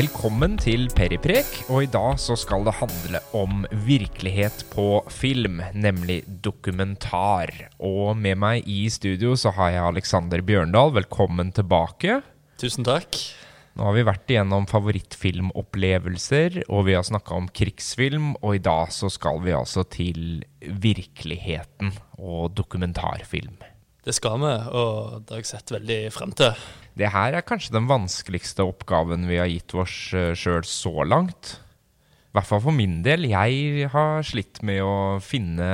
Velkommen til Periprek, og i dag så skal det handle om virkelighet på film, nemlig dokumentar. Og med meg i studio så har jeg Alexander Bjørndal. Velkommen tilbake. Tusen takk. Nå har vi vært igjennom favorittfilmopplevelser, og vi har snakka om krigsfilm, og i dag så skal vi altså til virkeligheten og dokumentarfilm. Det skal vi, og det har jeg sett veldig frem til. Det her er kanskje den vanskeligste oppgaven vi har gitt oss sjøl så langt. I hvert fall for min del. Jeg har slitt med å finne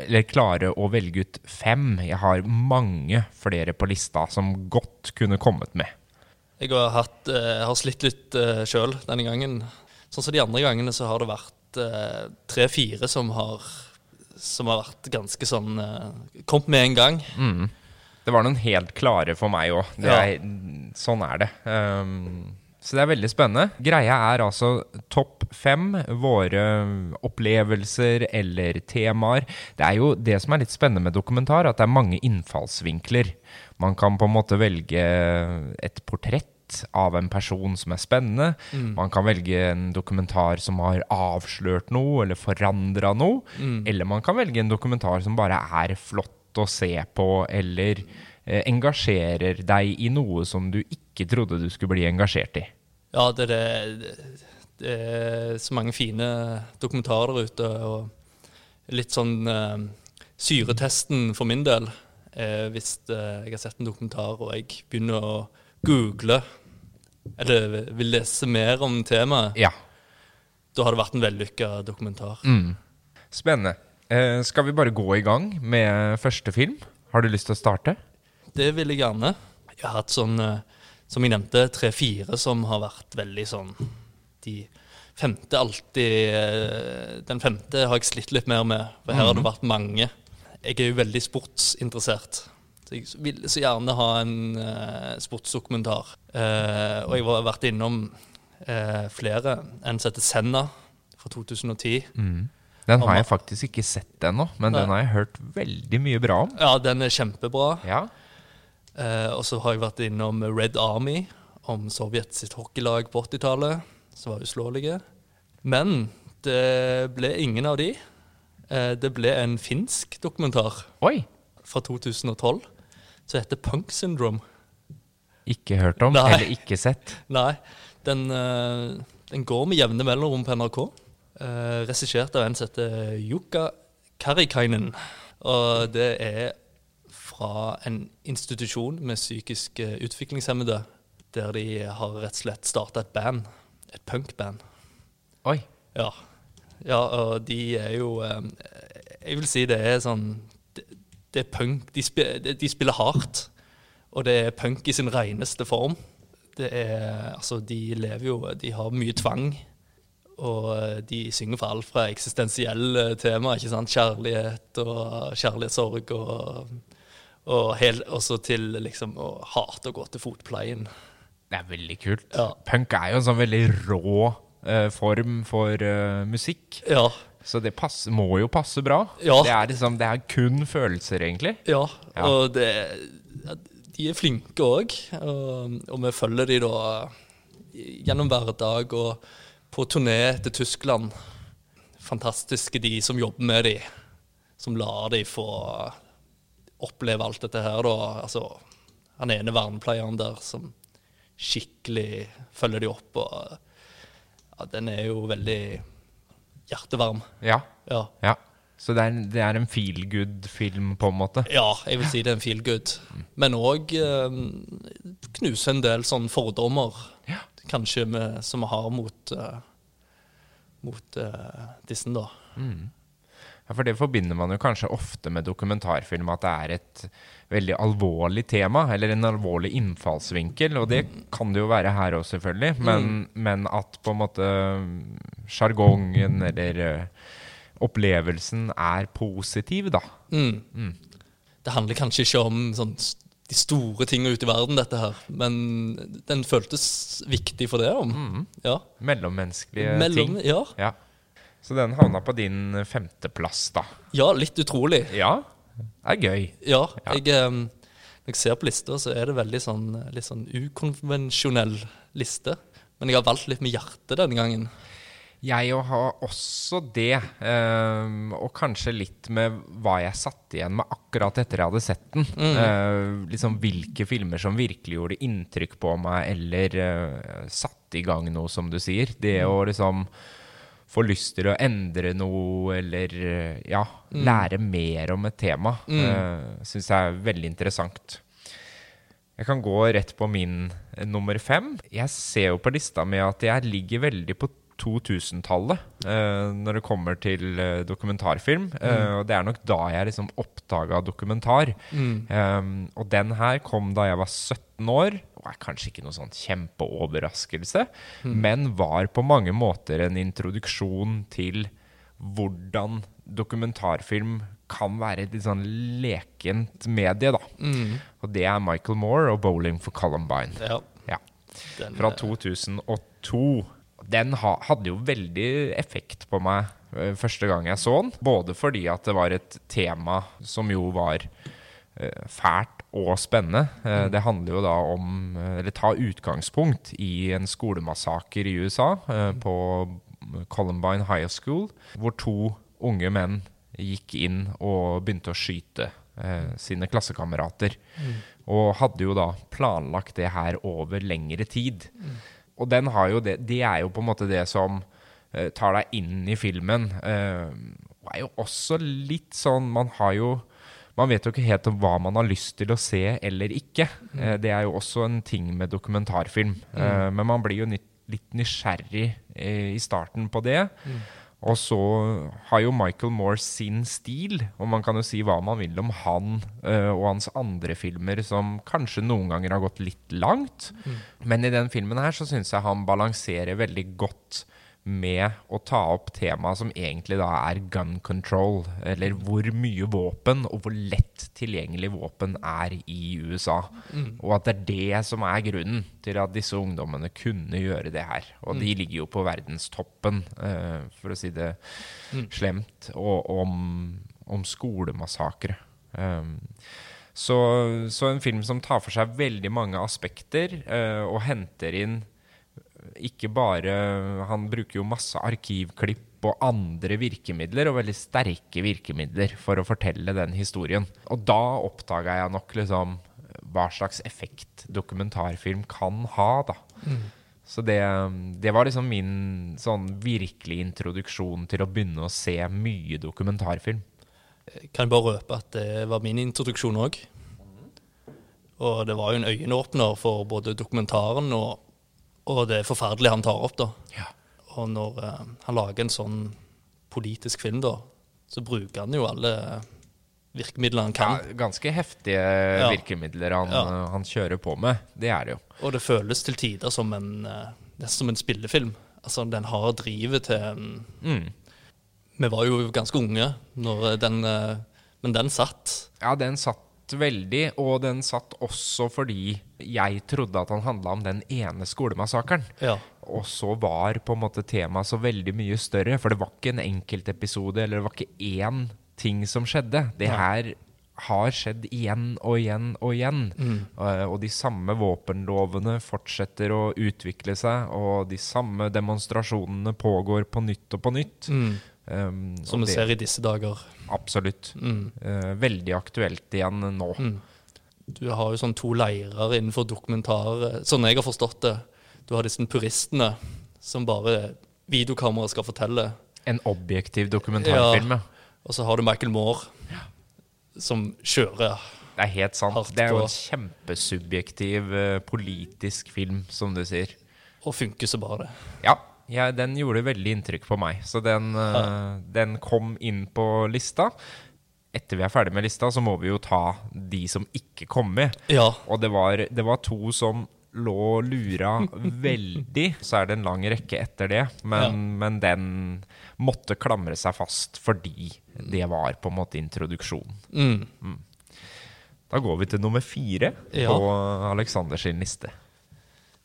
Eller klare å velge ut fem. Jeg har mange flere på lista som godt kunne kommet med. Jeg har, hatt, eh, har slitt litt uh, sjøl denne gangen. Sånn som de andre gangene så har det vært tre-fire som har som har vært ganske sånn uh, Kommet med en gang. Mm. Det var noen helt klare for meg òg. Ja. Sånn er det. Um, så det er veldig spennende. Greia er altså topp fem våre opplevelser eller temaer. Det er jo det som er litt spennende med dokumentar, at det er mange innfallsvinkler. Man kan på en måte velge et portrett av en person som er spennende. Man kan velge en dokumentar som har avslørt noe eller forandra noe. Eller man kan velge en dokumentar som bare er flott å se på, eller eh, engasjerer deg i noe som du ikke trodde du skulle bli engasjert i. Ja, det er, det, det er så mange fine dokumentarer ute. Og litt sånn eh, syretesten for min del hvis eh, jeg har sett en dokumentar og jeg begynner å google eller vil lese mer om temaet, Ja. da har det vært en vellykka dokumentar. Spennende. Eh, skal vi bare gå i gang med første film? Har du lyst til å starte? Det vil jeg gjerne. Jeg har hatt sånn, eh, som jeg nevnte, tre-fire som har vært veldig sånn De femte alltid eh, Den femte har jeg slitt litt mer med, for her har det vært mange. Jeg er jo veldig sportsinteressert. Jeg vil så gjerne ha en uh, sportsdokumentar. Uh, og jeg har vært innom uh, flere. En som heter Senna fra 2010. Den har jeg faktisk ikke sett ennå, men den har jeg hørt veldig mye bra om. Ja, den er kjempebra. Ja. Og så har jeg vært innom Red Army, om Sovjet sitt hockeylag på 80-tallet, som var uslåelige. Men det ble ingen av de. Det ble en finsk dokumentar Oi! fra 2012 som heter Punk Syndrome. Ikke hørt om, Nei. eller ikke sett. Nei, den, eh, den går med jevne mellomrom på NRK. Uh, Regissert av en som heter Jukka Karikainen. Og det er fra en institusjon med psykisk eh, utviklingshemmede, der de har rett og slett starta et band. Et punkband. Oi. Ja. ja, og de er jo Jeg vil si det er sånn Det, er punk. De, spi, de, spiller hardt, og det er punk i sin reneste form. Det er Altså, de lever jo De har mye tvang. Og de synger for alt fra eksistensielle temaer, ikke sant? kjærlighet og kjærlighetssorg, og, og hel, også til liksom å hate å gå til fotpleien. Det er veldig kult. Ja. Punk er jo en sånn veldig rå eh, form for eh, musikk. Ja, Så det pass, må jo passe bra. Ja. Det, er liksom, det er kun følelser, egentlig. Ja, Ja. og det, de er flinke òg. Og, og vi følger de da gjennom hverdag og på turné til Tyskland. Fantastiske de som jobber med de, som lar de få oppleve alt dette her, da. Altså, han ene vernepleieren der som skikkelig følger de opp, og ja, den er jo veldig hjertevarm. Ja. Ja. ja. Så det er, det er en feel good-film, på en måte. Ja, jeg vil si det er en feel good. Men òg eh, knuse en del sånne fordommer, Ja. kanskje med, som vi har mot, uh, mot uh, disse, da. Ja, For det forbinder man jo kanskje ofte med dokumentarfilm, at det er et veldig alvorlig tema, eller en alvorlig innfallsvinkel. Og det kan det jo være her òg, selvfølgelig. Men, men at på en måte sjargongen eller eh, opplevelsen er positiv, da. Mm. Det handler kanskje ikke om sånn, de store tingene ute i verden, dette her, men den føltes viktig for det. om. Ja. Mellommenneskelige Mellom, ting. ja. Ja. Så den havna på din femteplass, da. ja, litt utrolig. Ja, er gøy. Ja, jeg, eh, når jeg ser på lista, så er det veldig sånn, litt sånn ukonvensjonell liste. Men jeg har valgt litt med hjertet denne gangen. Jeg har også det, um, og kanskje litt med hva jeg satt igjen med akkurat etter jeg hadde sett den. Eh, liksom Hvilke filmer som virkelig gjorde inntrykk på meg, eller uh, satte i gang noe, som du sier. Det å liksom få lyst til å endre noe, eller ja, mm. lære mer om et tema, mm. uh, syns jeg er veldig interessant. Jeg kan gå rett på min eh, nummer fem. Jeg ser jo på lista mi at jeg ligger veldig på 2000-tallet uh, når det kommer til uh, dokumentarfilm. Uh, og det er nok da jeg liksom oppdaga dokumentar. Mm. Um, og den her kom da jeg var 17 år. Og er kanskje ikke noe sånn kjempeoverraskelse, men var på mange måter en introduksjon til hvordan dokumentarfilm kan være et litt sånn lekent medie, da. Mm. Og det er Michael Moore og 'Bowling for Columbine'. Ja. Ja. Fra eh, 2002. Den hadde jo veldig effekt på meg eh, første gang jeg så den. Både fordi at det var et tema som jo var eh, fælt og spennende. Eh, det handler jo da om Eller ta utgangspunkt i en skolemassaker i USA, eh, på Columbine High School, hvor to unge menn gikk inn og begynte å skyte sine klassekamerater. Og hadde jo da planlagt det her over lengre tid. Og den har jo det, det er jo på en måte det som uh, tar deg inn i filmen. Uh, og er jo også litt sånn Man har jo man vet jo ikke helt om hva man har lyst til å se eller ikke. Eh, det er jo også en ting med dokumentarfilm. Mm. men man blir jo litt, nysgjerrig eh, i starten på det. Og så har jo Michael Moore sin stil, og man kan jo si hva man vil om han eh, og hans andre filmer som kanskje noen ganger har gått litt langt. Men i den filmen her så syns jeg han balanserer veldig godt med å ta opp temaet som egentlig da er gun control, eller hvor mye våpen og hvor lett tilgjengelig våpen er i USA. Og at det er det som er grunnen til at disse ungdommene kunne gjøre det her. Og de ligger jo på verdenstoppen, uh, for å si det slemt, og om, om skolemassakre. Um, så, så en film som tar for seg veldig mange aspekter, uh, og henter inn ikke bare Han bruker jo masse arkivklipp og andre virkemidler, og veldig sterke virkemidler, for å fortelle den historien. Og da oppdaga jeg nok liksom hva slags effekt dokumentarfilm kan ha, da. Så det, det var liksom min sånn virkelig introduksjon til å begynne å se mye dokumentarfilm. Kan jeg bare røpe at det var min introduksjon òg. Og det var jo en øyenåpner for både dokumentaren og, og det er forferdelig han tar opp. da. Ja. Og når eh, han lager en sånn politisk film, da, så bruker han jo alle virkemidler han kan. Ja, ganske heftige virkemidler han, Ja. han kjører på med. Det er det jo. Og det føles til tider som en, eh, nesten som en spillefilm. Altså, den har drivet til Mm. Vi var jo ganske unge når den eh, Men den satt. Ja, den satt veldig, og den satt også fordi jeg trodde at han handla om den ene skolemassakren. Ja. Og så var på en måte temaet så veldig mye større, for det var ikke en enkeltepisode, eller det var ikke én ting som skjedde. Det her har skjedd igjen og igjen og igjen. Mm. Uh, og de samme våpenlovene fortsetter å utvikle seg, og de samme demonstrasjonene pågår på nytt og på nytt. Mm. Um, Som vi ser i disse dager. Absolutt. Mm. Eh, veldig aktuelt igjen nå. Mm. Du har jo sånn to leirer innenfor dokumentar, eh, sånn jeg har forstått det. Du har disse puristene som bare videokamera skal fortelle. En objektiv dokumentarfilm, ja. Og så har du Michael Moore som kjører. Det er helt sant. Hardt Det er jo en kjempesubjektiv eh, politisk film, som du sier. Og funker så bare det. Ja, ja, den gjorde veldig inntrykk på meg. Så den, uh, den kom inn på lista. Etter vi er ferdig med lista, så må vi jo ta de som ikke kom med. Ja. Og det var, det var to som lå og lura veldig. Så er det en lang rekke etter det, men, Ja. men den måtte klamre seg fast fordi det var på en måte introduksjonen. Mm. Da går vi til nummer fire Ja. på Alexander sin liste.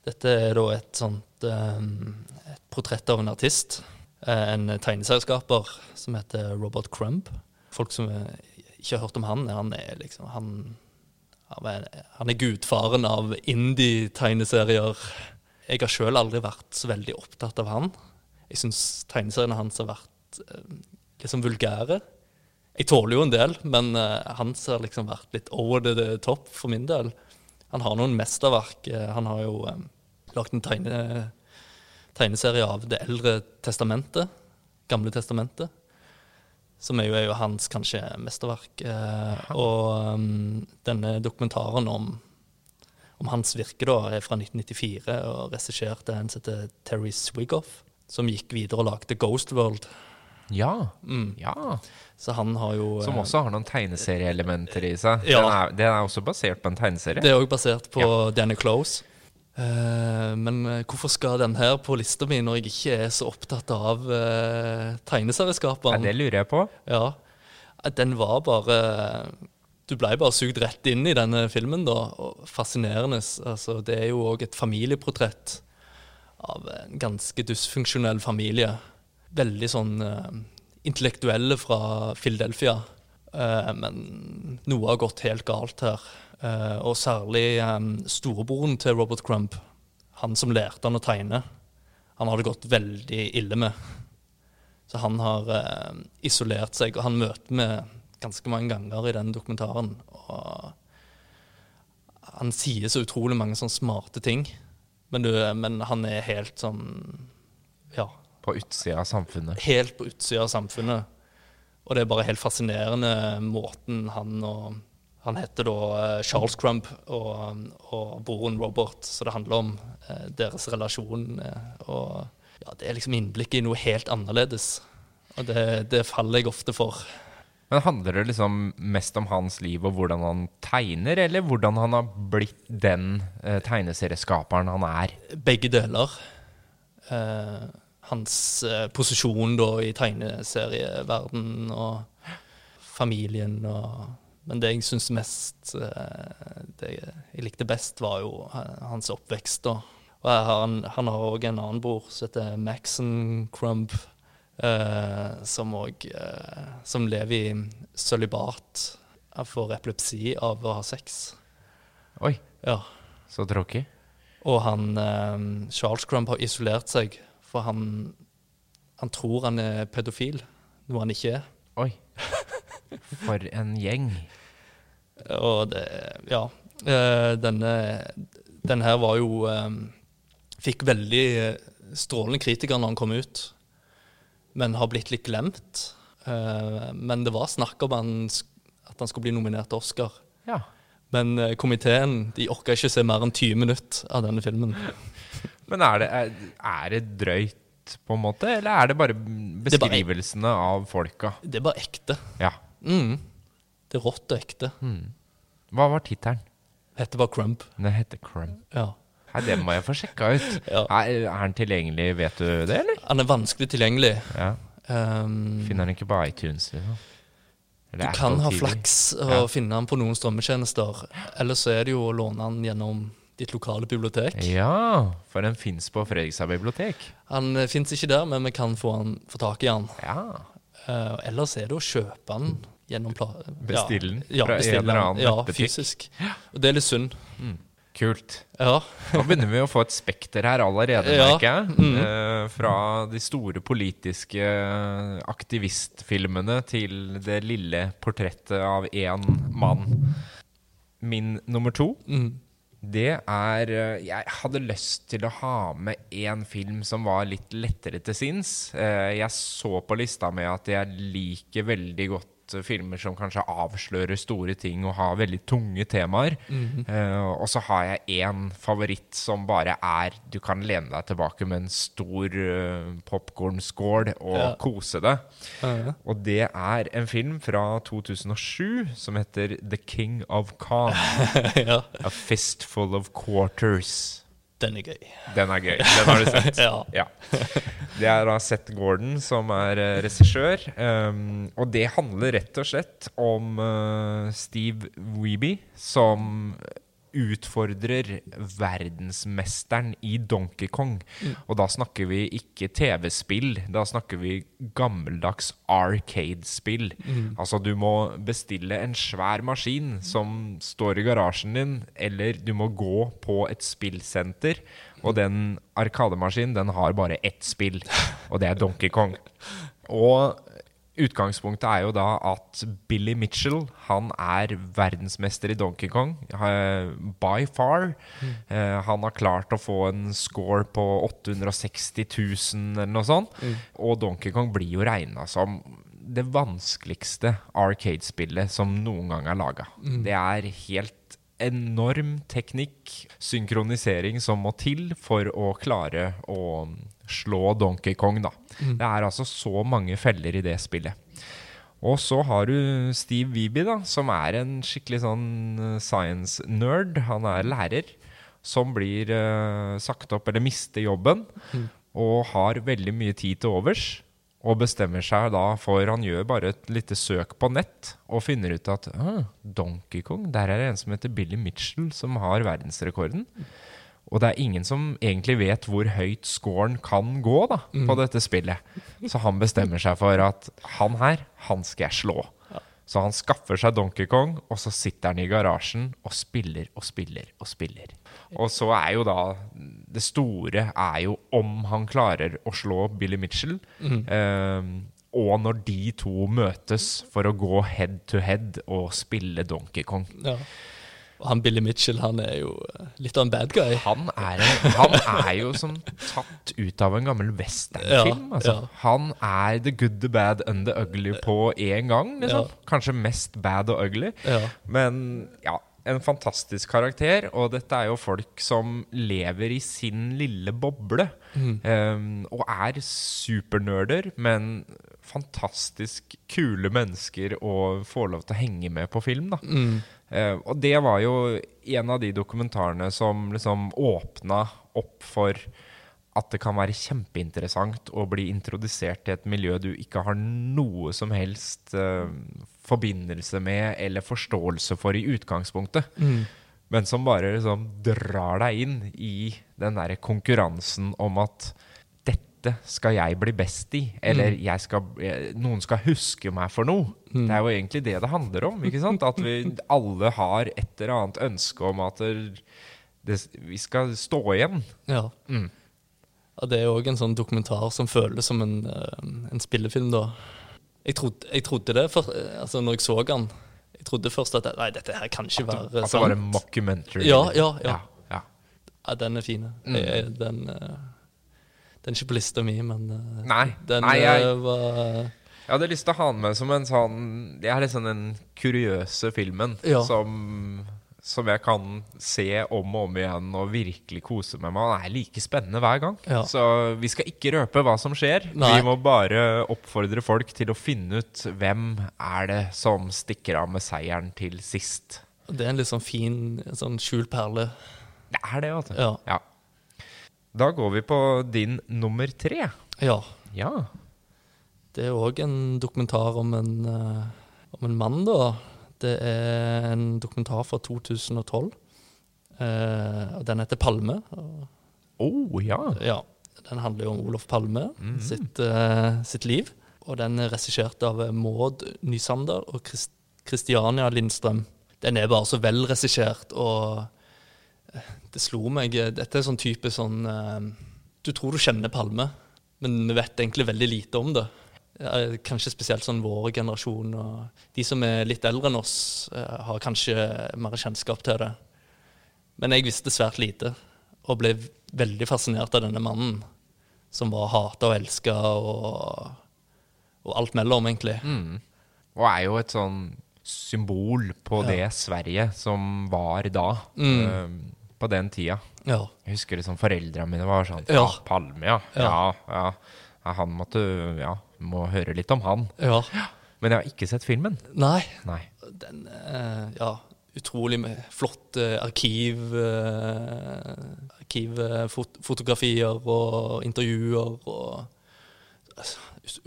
Dette er da et sånt eh, et portrett av en artist. eh, En tegneserieskaper som heter Robert Crumb. Folk som eh, ikke har hørt om han, han er liksom Han, han er, gudfaren av indie-tegneserier. jeg har sjøl aldri vært så veldig opptatt av han. Jeg syns tegneseriene hans har vært liksom vulgære. Jeg tåler jo en del, men hans har liksom vært litt over the top for min del. Han har noen mesterverk. Han har jo lagd en tegne, tegneserie av Det eldre testamentet. Gamle testamentet. Som er jo, er jo hans kanskje mesterverk. Eh, og um, denne dokumentaren om, om hans virke da, er fra 1994 og regissert av en som heter Terry Swigoff, som gikk videre og lagde Ghost World. Ja. Mm. ja. Så han har jo Som eh, også har noen tegneserieelementer i seg. Ja. Den, er, den er også basert på en tegneserie. Det er òg basert på Danny Close. Eh, men eh, hvorfor skal den her på lista mi når jeg ikke er så opptatt av uh, Ja, det lurer jeg på. Ja, den var bare Du blei bare sugd rett inn i denne filmen, da. Og fascinerende. Altså, det er jo òg et familieportrett av en ganske dysfunksjonell familie. Veldig sånn uh, intellektuelle fra Philadelphia. Uh, men noe har gått helt galt her. Eh, og særlig storebroren til Robert Crump, han som lærte han å tegne, han har det gått veldig ille med. Så han har isolert seg, og han møter vi ganske mange ganger i den dokumentaren. Og han sier så utrolig mange sånne smarte ting, men, du, men han er helt sånn Ja, På utsida av samfunnet. helt på utsida av samfunnet. Og det er bare helt fascinerende måten han og Han heter da eh, Charles Crump og, og broren Robert, så det handler om eh, deres relasjon. Eh, og ja, det er liksom innblikk i noe helt annerledes. Og det, det faller jeg ofte for. Men handler det liksom mest om hans liv og hvordan han tegner, eller hvordan han har blitt den eh, tegneserieskaperen han er? Begge deler. Eh, hans eh, posisjon da i tegneserieverden og familien og Men det jeg syns mest eh, Det jeg likte best, var jo eh, hans oppvekst. da. Og han, han har òg en annen bror som heter Maxon Crumb, eh, som òg eh, Som lever i sølibat. Han får epilepsi av å ha sex. Oi, Ja. så tråkig. Og han eh, Charles Crumb har isolert seg, for han, han tror han er pedofil, noe han ikke er. Oi. For en gjeng. Og det Ja. eh, denne, denne her var jo eh, Fikk veldig strålende kritikere når han kom ut, men har blitt litt glemt. Eh, men det var snakk om han, at han skulle bli nominert til Oscar. Ja. Men komiteen de orka ikke se mer enn 20 minutter av denne filmen. Men er det, er, det drøyt, på en måte, eller er det bare er bare- beskrivelsene av folka? Det er bare ekte. Ja. Mm. Det er rått og ekte. Hva var tittelen? Heter bare Crump. Den heter Crump. Ja. Nei, det må jeg få sjekka ut. Ja. Er, er den tilgjengelig, vet du det, eller? Han er vanskelig tilgjengelig. Ja. Um, Finner den ikke på iTunes, liksom? du kan ha flaks og Ja. finne han på noen strømmetjenester. Eller så er det jo å låne han gjennom ditt lokale bibliotek. Ja, for den fins på Fredrikstad bibliotek. Han uh, fins ikke der, men vi kan få, han, få tak i han. Ja. Uh, ellers er det å kjøpe han gjennom pla Bestille den Ja, fra en eller annen Ja, nettbutikk. fysisk. Og det er litt synd. Kult. Ja. Nå begynner vi å få et spekter her allerede, Ja, merker jeg. mm. Eh, fra de store politiske aktivistfilmene til det lille portrettet av én mann. Min nummer to, Mm. det er eh, Jeg hadde lyst til å ha med én film som var litt lettere til sinns. Eh, Jeg så på lista med at jeg liker veldig godt filmer som kanskje avslører store ting og har veldig tunge temaer. Eh, og så har jeg én favoritt som bare er Du kan lene deg tilbake med en stor uh, popkornskål og Ja. kose deg. Ja. Og det er en film fra 2007 som heter The King of Khan. ja. A Fistful of Quarters. Den er gøy. Den er gøy. Den har du sett. Ja. Det er da Seth Gordon som er uh, regissør. Um, og det handler rett og slett om uh, Steve Weeby som utfordrer verdensmesteren i Donkey Kong. Og da snakker vi ikke TV-spill, da snakker vi gammeldags arcade-spill. Altså du må bestille en svær maskin som står i garasjen din, eller du må gå på et spillsenter, og den arkademaskinen den har bare ett spill, og det er Donkey Kong. Og Utgangspunktet er jo da at Billy Mitchell han er verdensmester i Donkey Kong. eh, by far. Eh, han har klart å få en score på 860 000 eller noe sånt. Og Donkey Kong blir jo regna som det vanskeligste arcade-spillet som noen gang er laga. Det er helt enorm teknikk, synkronisering som må til for å klare å slå Donkey Kong, da. Det er altså så mange feller i det spillet. Og så har du Steve Wiebe, da, som er en skikkelig sånn eh, science-nerd. Han er lærer som blir uh, sagt opp eller mister jobben, og har veldig mye tid til overs. Og bestemmer seg da for Han gjør bare et lite søk på nett og finner ut at ah, Donkey Kong, der er det en som heter Billy Mitchell som har verdensrekorden. Og det er ingen som egentlig vet hvor høyt scoren kan gå da, på dette spillet. Så han bestemmer seg for at han her, han skal jeg slå. Så han skaffer seg Donkey Kong, og så sitter han i garasjen og spiller og spiller og spiller. Og så er jo da Det store er jo om han klarer å slå Billy Mitchell. eh, og når de to møtes for å gå head to head og spille Donkey Kong. Ja. Og han Billy Mitchell han er jo eh, litt av en bad guy. Han er, en, han er jo som tatt ut av en gammel westernfilm. Ja, Altså. ja. Han er the good, the bad and the ugly på én gang. Liksom. Ja. Kanskje mest bad og ugly. Men ja, en fantastisk karakter. Og dette er jo folk som lever i sin lille boble. Um, og er supernerder, men fantastisk kule mennesker å få lov til å henge med på film. da Eh, og det var jo en av de dokumentarene som liksom åpna opp for at det kan være kjempeinteressant å bli introdusert til et miljø du ikke har noe som helst eh, forbindelse med eller forståelse for i utgangspunktet. Men som bare liksom drar deg inn i den derre konkurransen om at dette skal jeg bli best i, eller jeg skal, eh, noen skal huske meg for noe. Det er jo egentlig det det handler om. ikke sant? At vi alle har et eller annet ønske om at det, vi skal stå igjen. Ja. Mm. ja det er òg en sånn dokumentar som føles som en, eh, en spillefilm, da. Jeg trodde, jeg trodde det for, eh, altså når jeg så den. Jeg trodde først at nei, dette her kan ikke være At det var en sant. mockumentary. Ja, ja, ja. ja, ja. Ja, den er fin. Mm. Den, den er ikke på lista mi, men eh, Nei, den nei, jeg- eh, var Jeg hadde lyst til å ha den med som en sånn Det er liksom den kuriøse filmen Ja. som, som jeg kan se om og om igjen og virkelig kose meg med. Den er like spennende hver gang. Ja. Så vi skal ikke røpe hva som skjer. Nei. Vi må bare oppfordre folk til å finne ut hvem er det som stikker av med seieren til sist. Det er en litt sånn fin sånn skjult perle. Det er det, vet du. Ja. Ja. Da går vi på din nummer tre. Ja. Ja. Det er òg en dokumentar om en, uh, om en mann, da. Det er en dokumentar fra 2012. Uh, og den heter 'Palme'. Å Oh, ja. ja, Den handler jo om Olof Palme sitt, uh, sitt liv. Og den er regissert av eh, Maud Nysander og Kristiania Lindstrøm. Den er bare så velregissert, og eh, det slo meg eh, Dette er sånn type sånn eh, Du tror du kjenner Palme, men vi vet egentlig veldig lite om det. Eh, Kanskje spesielt sånn vår generasjon. og De som er litt eldre enn oss, har kanskje mer kjennskap til det. Men jeg visste svært lite, og ble veldig fascinert av denne mannen. Som var hata og elska og, og alt mellom, egentlig. Mm. Og er jo et sånn symbol på Ja. det Sverige som var da. Mm. Eh, på den tida. Ja. Jeg husker liksom foreldrene mine var sånn Ja. Ja, Palme, ja. Ja, Ja. Han måtte Ja, må høre litt om han. ja. Men jeg har ikke sett filmen. Nei. Nei. Den eh, Ja, utrolig med flotte arkiv eh, Arkivfotografier og intervjuer og altså,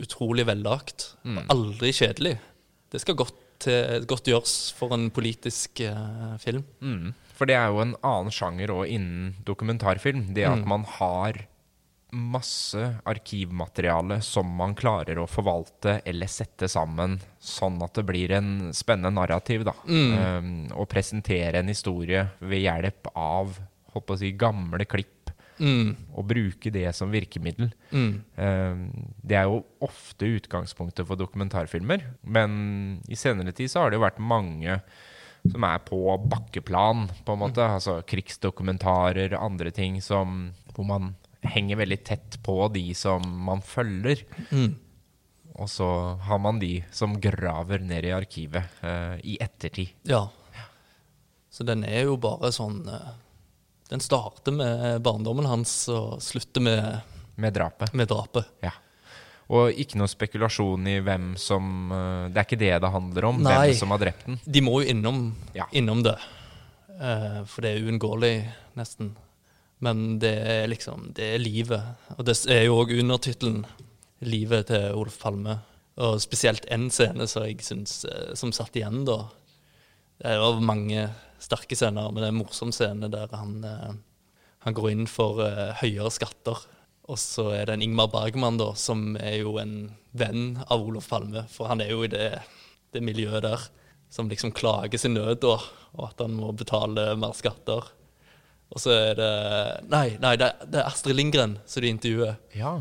Utrolig vellagt. Mm. Aldri kjedelig. Det skal godt til godt gjøres for en politisk eh, film. Mm. For det er jo en annen sjanger òg innen dokumentarfilm. Det at Mm. man har masse arkivmateriale som man klarer å forvalte eller sette sammen, sånn at det blir en spennende narrativ. da. Um, og presentere en historie ved hjelp av holdt på å si, gamle klipp, Mm. og bruke det som virkemiddel. Mm. Um, det er jo ofte utgangspunktet for dokumentarfilmer, men i senere tid så har det jo vært mange som er på bakkeplan, på en måte. Altså krigsdokumentarer, andre ting som Hvor man henger veldig tett på de som man følger. Mm. Og så har man de som graver ned i arkivet uh, i ettertid. Ja. Så den er jo bare sånn uh, Den starter med barndommen hans og slutter med, Med drapet. med drapet. Ja. Og ikke noe spekulasjon i hvem som eh, Det er ikke det det handler om, Nei. hvem som har drept den. De må jo innom, Ja. innom det, Uh, for det er uunngåelig, nesten. Men det er liksom Det er livet. Og det er jo òg undertittelen 'Livet til Olf Palme'. Og spesielt én scene som jeg syns eh, som satt igjen, da. Det er jo mange sterke scener, men det er en morsom scene der han, han går inn for uh, høyere skatter. Og så er det en Ingmar Bergman, da, som er jo en venn av Olof Palme. For han er jo i det, det miljøet der som liksom klager sin nød, da, og at han må betale mer skatter. Og så er det Nei, nei det, det er Astrid Lindgren som de intervjuer. Ja.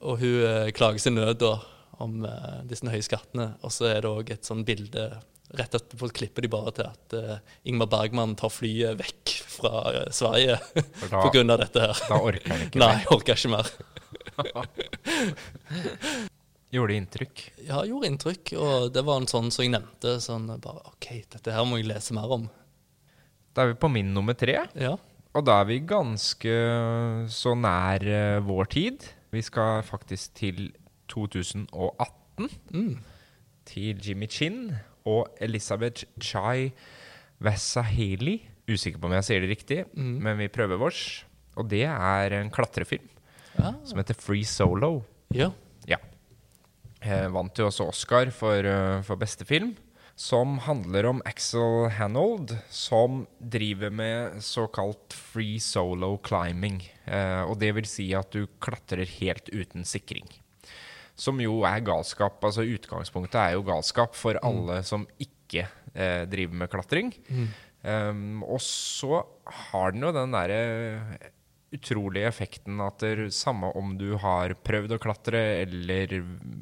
Og hun eh, klager sin nød da, om uh, disse høye skattene. Og så er det òg et sånn bilde Rett etterpå klipper de bare til at uh, Ingmar Bergman tar flyet vekk fra uh, Sverige pga. dette her. Da orker han ikke Nei, mer. jeg orker ikke mer. Gjorde det inntrykk? Ja, gjorde inntrykk, og det var en sånn som jeg nevnte. Sånn bare OK, dette her må jeg lese mer om. Da er vi på min nummer tre. Ja. Og da er vi ganske så nær eh, vår tid. Vi skal faktisk til 2018. Mm. Til Jimmy Chin og Elisabeth Chai Vesaheli. Usikker på om jeg sier det riktig, Mm. men vi prøver vårs. Og det er en klatrefilm Ja. som heter Free Solo. ja. Ja. Eh, vant jo også Oscar for, eh, for beste film. Som handler om Axel Hanold, som driver med såkalt free solo climbing. Eh, og det vil si at du klatrer helt uten sikring. Som jo er galskap. Altså utgangspunktet er jo galskap for alle som ikke eh, driver med klatring. Um, og så har den jo den derre utrolige effekten at det, samme om du har prøvd å klatre eller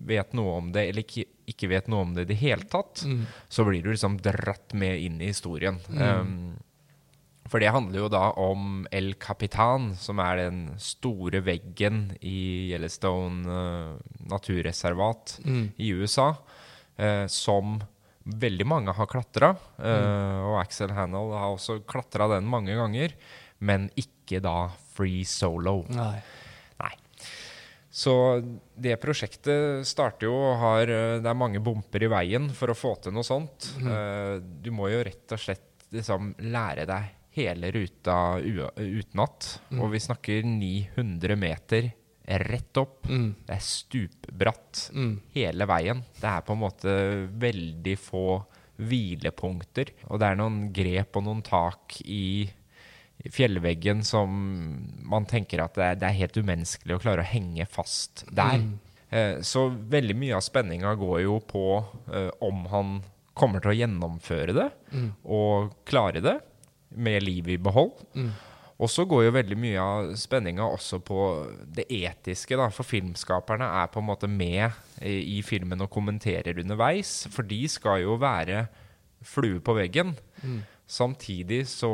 vet noe om det, eller ikke, ikke vet noe om det i det hele tatt, så blir du liksom dratt med inn i historien. Um, for det handler jo da om El Capitan, som er den store veggen i Yellowstone naturreservat naturreservat i USA, eh, som veldig mange har klatra. eh, og Axel Hannell har også klatra den mange ganger, men ikke da free solo. Nei. Nei. Så det prosjektet starter jo og har eh, Det er mange bumper i veien for å få til noe sånt. Eh, Du må jo rett og slett liksom lære deg hele ruta utenat. Mm. Og vi snakker 900 meter rett opp. Mm. Det er stupbratt Mm. hele veien. Det er på en måte veldig få hvilepunkter. Og det er noen grep og noen tak i fjellveggen som man tenker at det er, det er helt umenneskelig å klare å henge fast der. Eh, så veldig mye av spenninga går jo på eh, om han kommer til å gjennomføre det og klare det med livet i behold. Og så går jo veldig mye av spenninga også på det etiske, da. For filmskaperne er på en måte med i, i filmen og kommenterer underveis. For de skal jo være flue på veggen. Samtidig så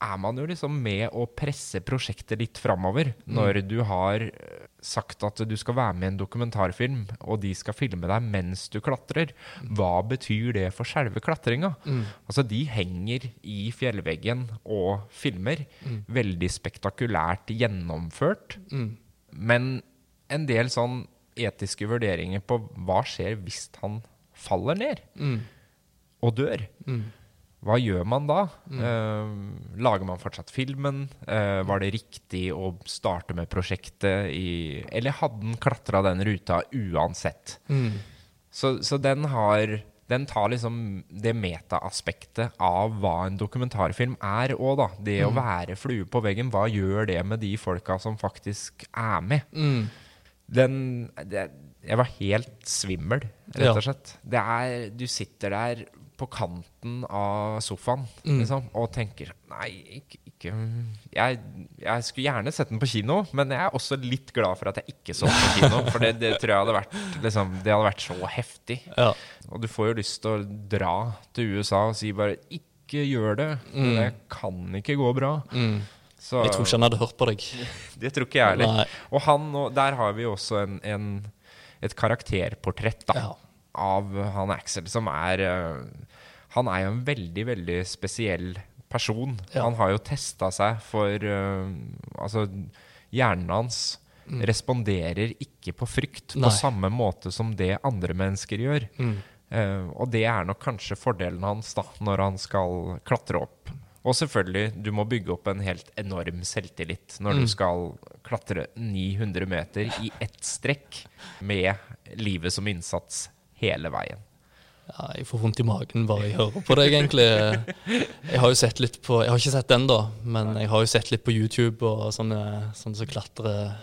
er man jo liksom med å presse prosjektet litt framover. Når du har eh, sagt at du skal være med i en dokumentarfilm, og de skal filme deg mens du klatrer. Hva betyr det for selve klatringa? Altså, de henger i fjellveggen og filmer. Veldig spektakulært gjennomført. Men en del sånn etiske vurderinger på hva skjer hvis han faller ned Mm. og dør. Hva gjør man da? Eh, lager man fortsatt filmen? Eh, var det riktig å starte med prosjektet i Eller hadde den klatra den ruta uansett? Mm. Så, så den har den tar liksom det metaaspektet av hva en dokumentarfilm er òg, da. Det å være flue på veggen, hva gjør det med de folka som faktisk er med? Mm. Den det, Jeg var helt svimmel, rett og slett. Det er Du sitter der på kanten av sofaen Mm. liksom, og tenker Nei, ikke, ikke jeg, jeg skulle gjerne sett den på kino, men jeg er også litt glad for at jeg ikke så den på kino. For det, det tror jeg hadde vært liksom, Det hadde vært så heftig. Ja. Og du får jo lyst til å dra til USA og si bare Ikke gjør det. Mm. Det kan ikke gå bra. Mm. Så, Jeg tror ikke han hadde hørt på deg. Det tror ikke jeg heller. Og han, der har vi også en, en, et karakterportrett da, Ja. av han Axel, som er eh, Han er jo en veldig, veldig spesiell person. Ja. Han har jo testa seg for uh, Altså, hjernen hans responderer ikke på frykt Mm. Nei. på samme måte som det andre mennesker gjør. Mm. Uh, og det er nok kanskje fordelen hans da, når han skal klatre opp. Og selvfølgelig, du må bygge opp en helt enorm selvtillit når Mm. du skal klatre 900 meter i ett strekk med livet som innsats hele veien. Ja, jeg får vondt i magen bare jeg hører på deg, egentlig. Jeg har jo sett litt på Jeg har ikke sett den, da, men jeg har jo sett litt på YouTube og sånne, sånne som klatrer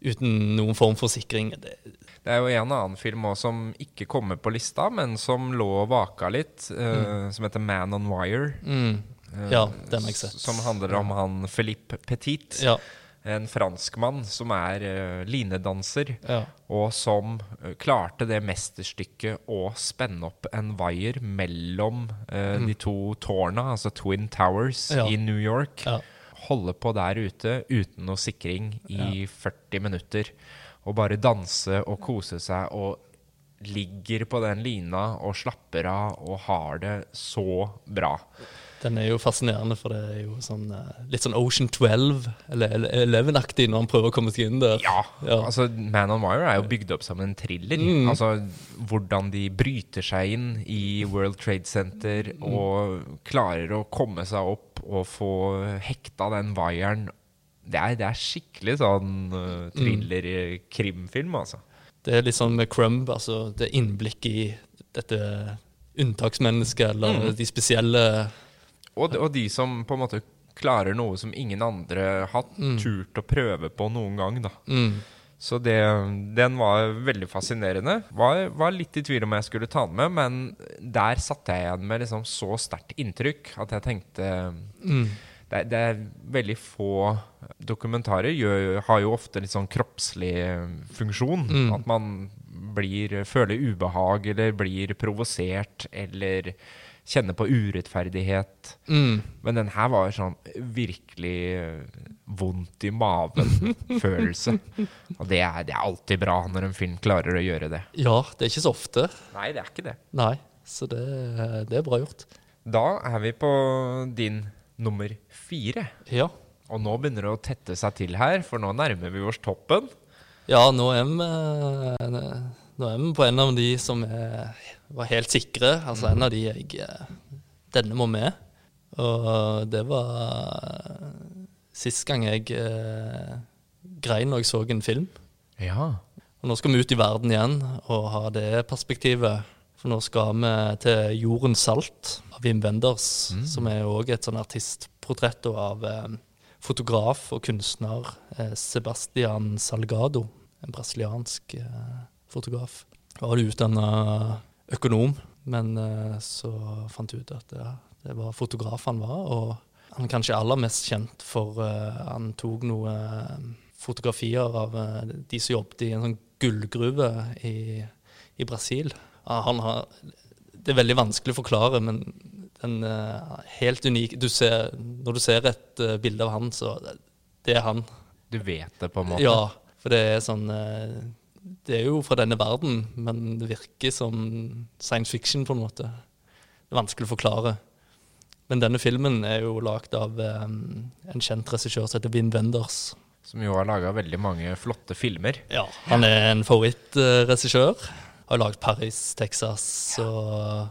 uten noen form for sikring. Det, Det er jo en annen film også som ikke kommer på lista, men som lå og vaka litt, eh, som heter Man on Wire. mm, eh, Ja, den har jeg sett. Som handler om han Philippe Petit. ja, En franskmann som er uh, linedanser. ja. Og som uh, klarte det mesterstykket å spenne opp en wire mellom eh, de to tårna, altså Twin Towers Mm. Ja. i New York. ja. Holde på der ute uten noe sikring i 40 minutter. Og bare danse og kose seg og ligger på den lina og slapper av og har det så bra. Den er jo fascinerende, for det er jo sånn eh, litt sånn Ocean 12, eller 11-aktig, når han prøver å komme seg inn der. Ja, Ja. altså Man on Wire er jo bygd opp som en thriller. Mm. Altså Hvordan de bryter seg inn i World Trade Center Mm. og klarer å komme seg opp og få hekta den wiren. Det er, det er skikkelig sånn uh, thriller-krimfilm, altså. Det er litt sånn med Crumb, altså det innblikk i dette unntaksmennesket, eller Mm. de spesielle Og, og de som på en måte klarer noe som ingen andre har turt å prøve på noen gang, da. mm, Så det, den var veldig fascinerende. Var, var litt i tvil om jeg skulle ta den med, men der satte jeg igjen med liksom så sterkt inntrykk at jeg tenkte mm, det, det er veldig få dokumentarer gjør, har jo ofte litt sånn kroppslig funksjon. Mm. At man blir, føler ubehag eller blir provosert eller kjenner på urettferdighet. mm. Men den her var sånn virkelig vondt i maven-følelse. Og det er, det er alltid bra når en film klarer å gjøre det. Ja, det er ikke så ofte. Nei, det er ikke det. Nei, så det, det er bra gjort. Da er vi på din nummer fire. Ja. Og nå begynner det å tette seg til her, for nå nærmer vi oss toppen. Ja, nå er vi Nå er vi på en av de som er, var helt sikre. Altså en av de jeg eh, Denne må med. Og det var sist gang jeg eh, grein når jeg så en film. Ja. Og nå skal vi ut i verden igjen og ha det perspektivet. For nå skal vi til Jordens salt av Wim Wenders, som er òg et sånn artistportrett av eh, fotograf og kunstner eh, Sebastian Salgado. En brasiliansk eh, fotograf. Han var utdanna økonom, men eh, så fant jeg ut at det, det var fotograf han var. Og han er kanskje aller mest kjent for eh, Han tok noen eh, fotografier av de som jobbet i en sånn gullgruve i, i Brasil. Han har, det er veldig vanskelig å forklare, men den helt unik. Du ser, når du ser et bilde av han, så det, er han. Du vet det, på en måte. Ja, for det er sånn Det er jo fra denne verden, men det virker som science fiction, på en måte. Det er vanskelig å forklare. Men denne filmen er jo lagd av um, en kjent regissør som heter Wim Wenders. Som jo har laga veldig mange flotte filmer. Ja, Han er en favorittregissør. Har lagd Paris, Texas og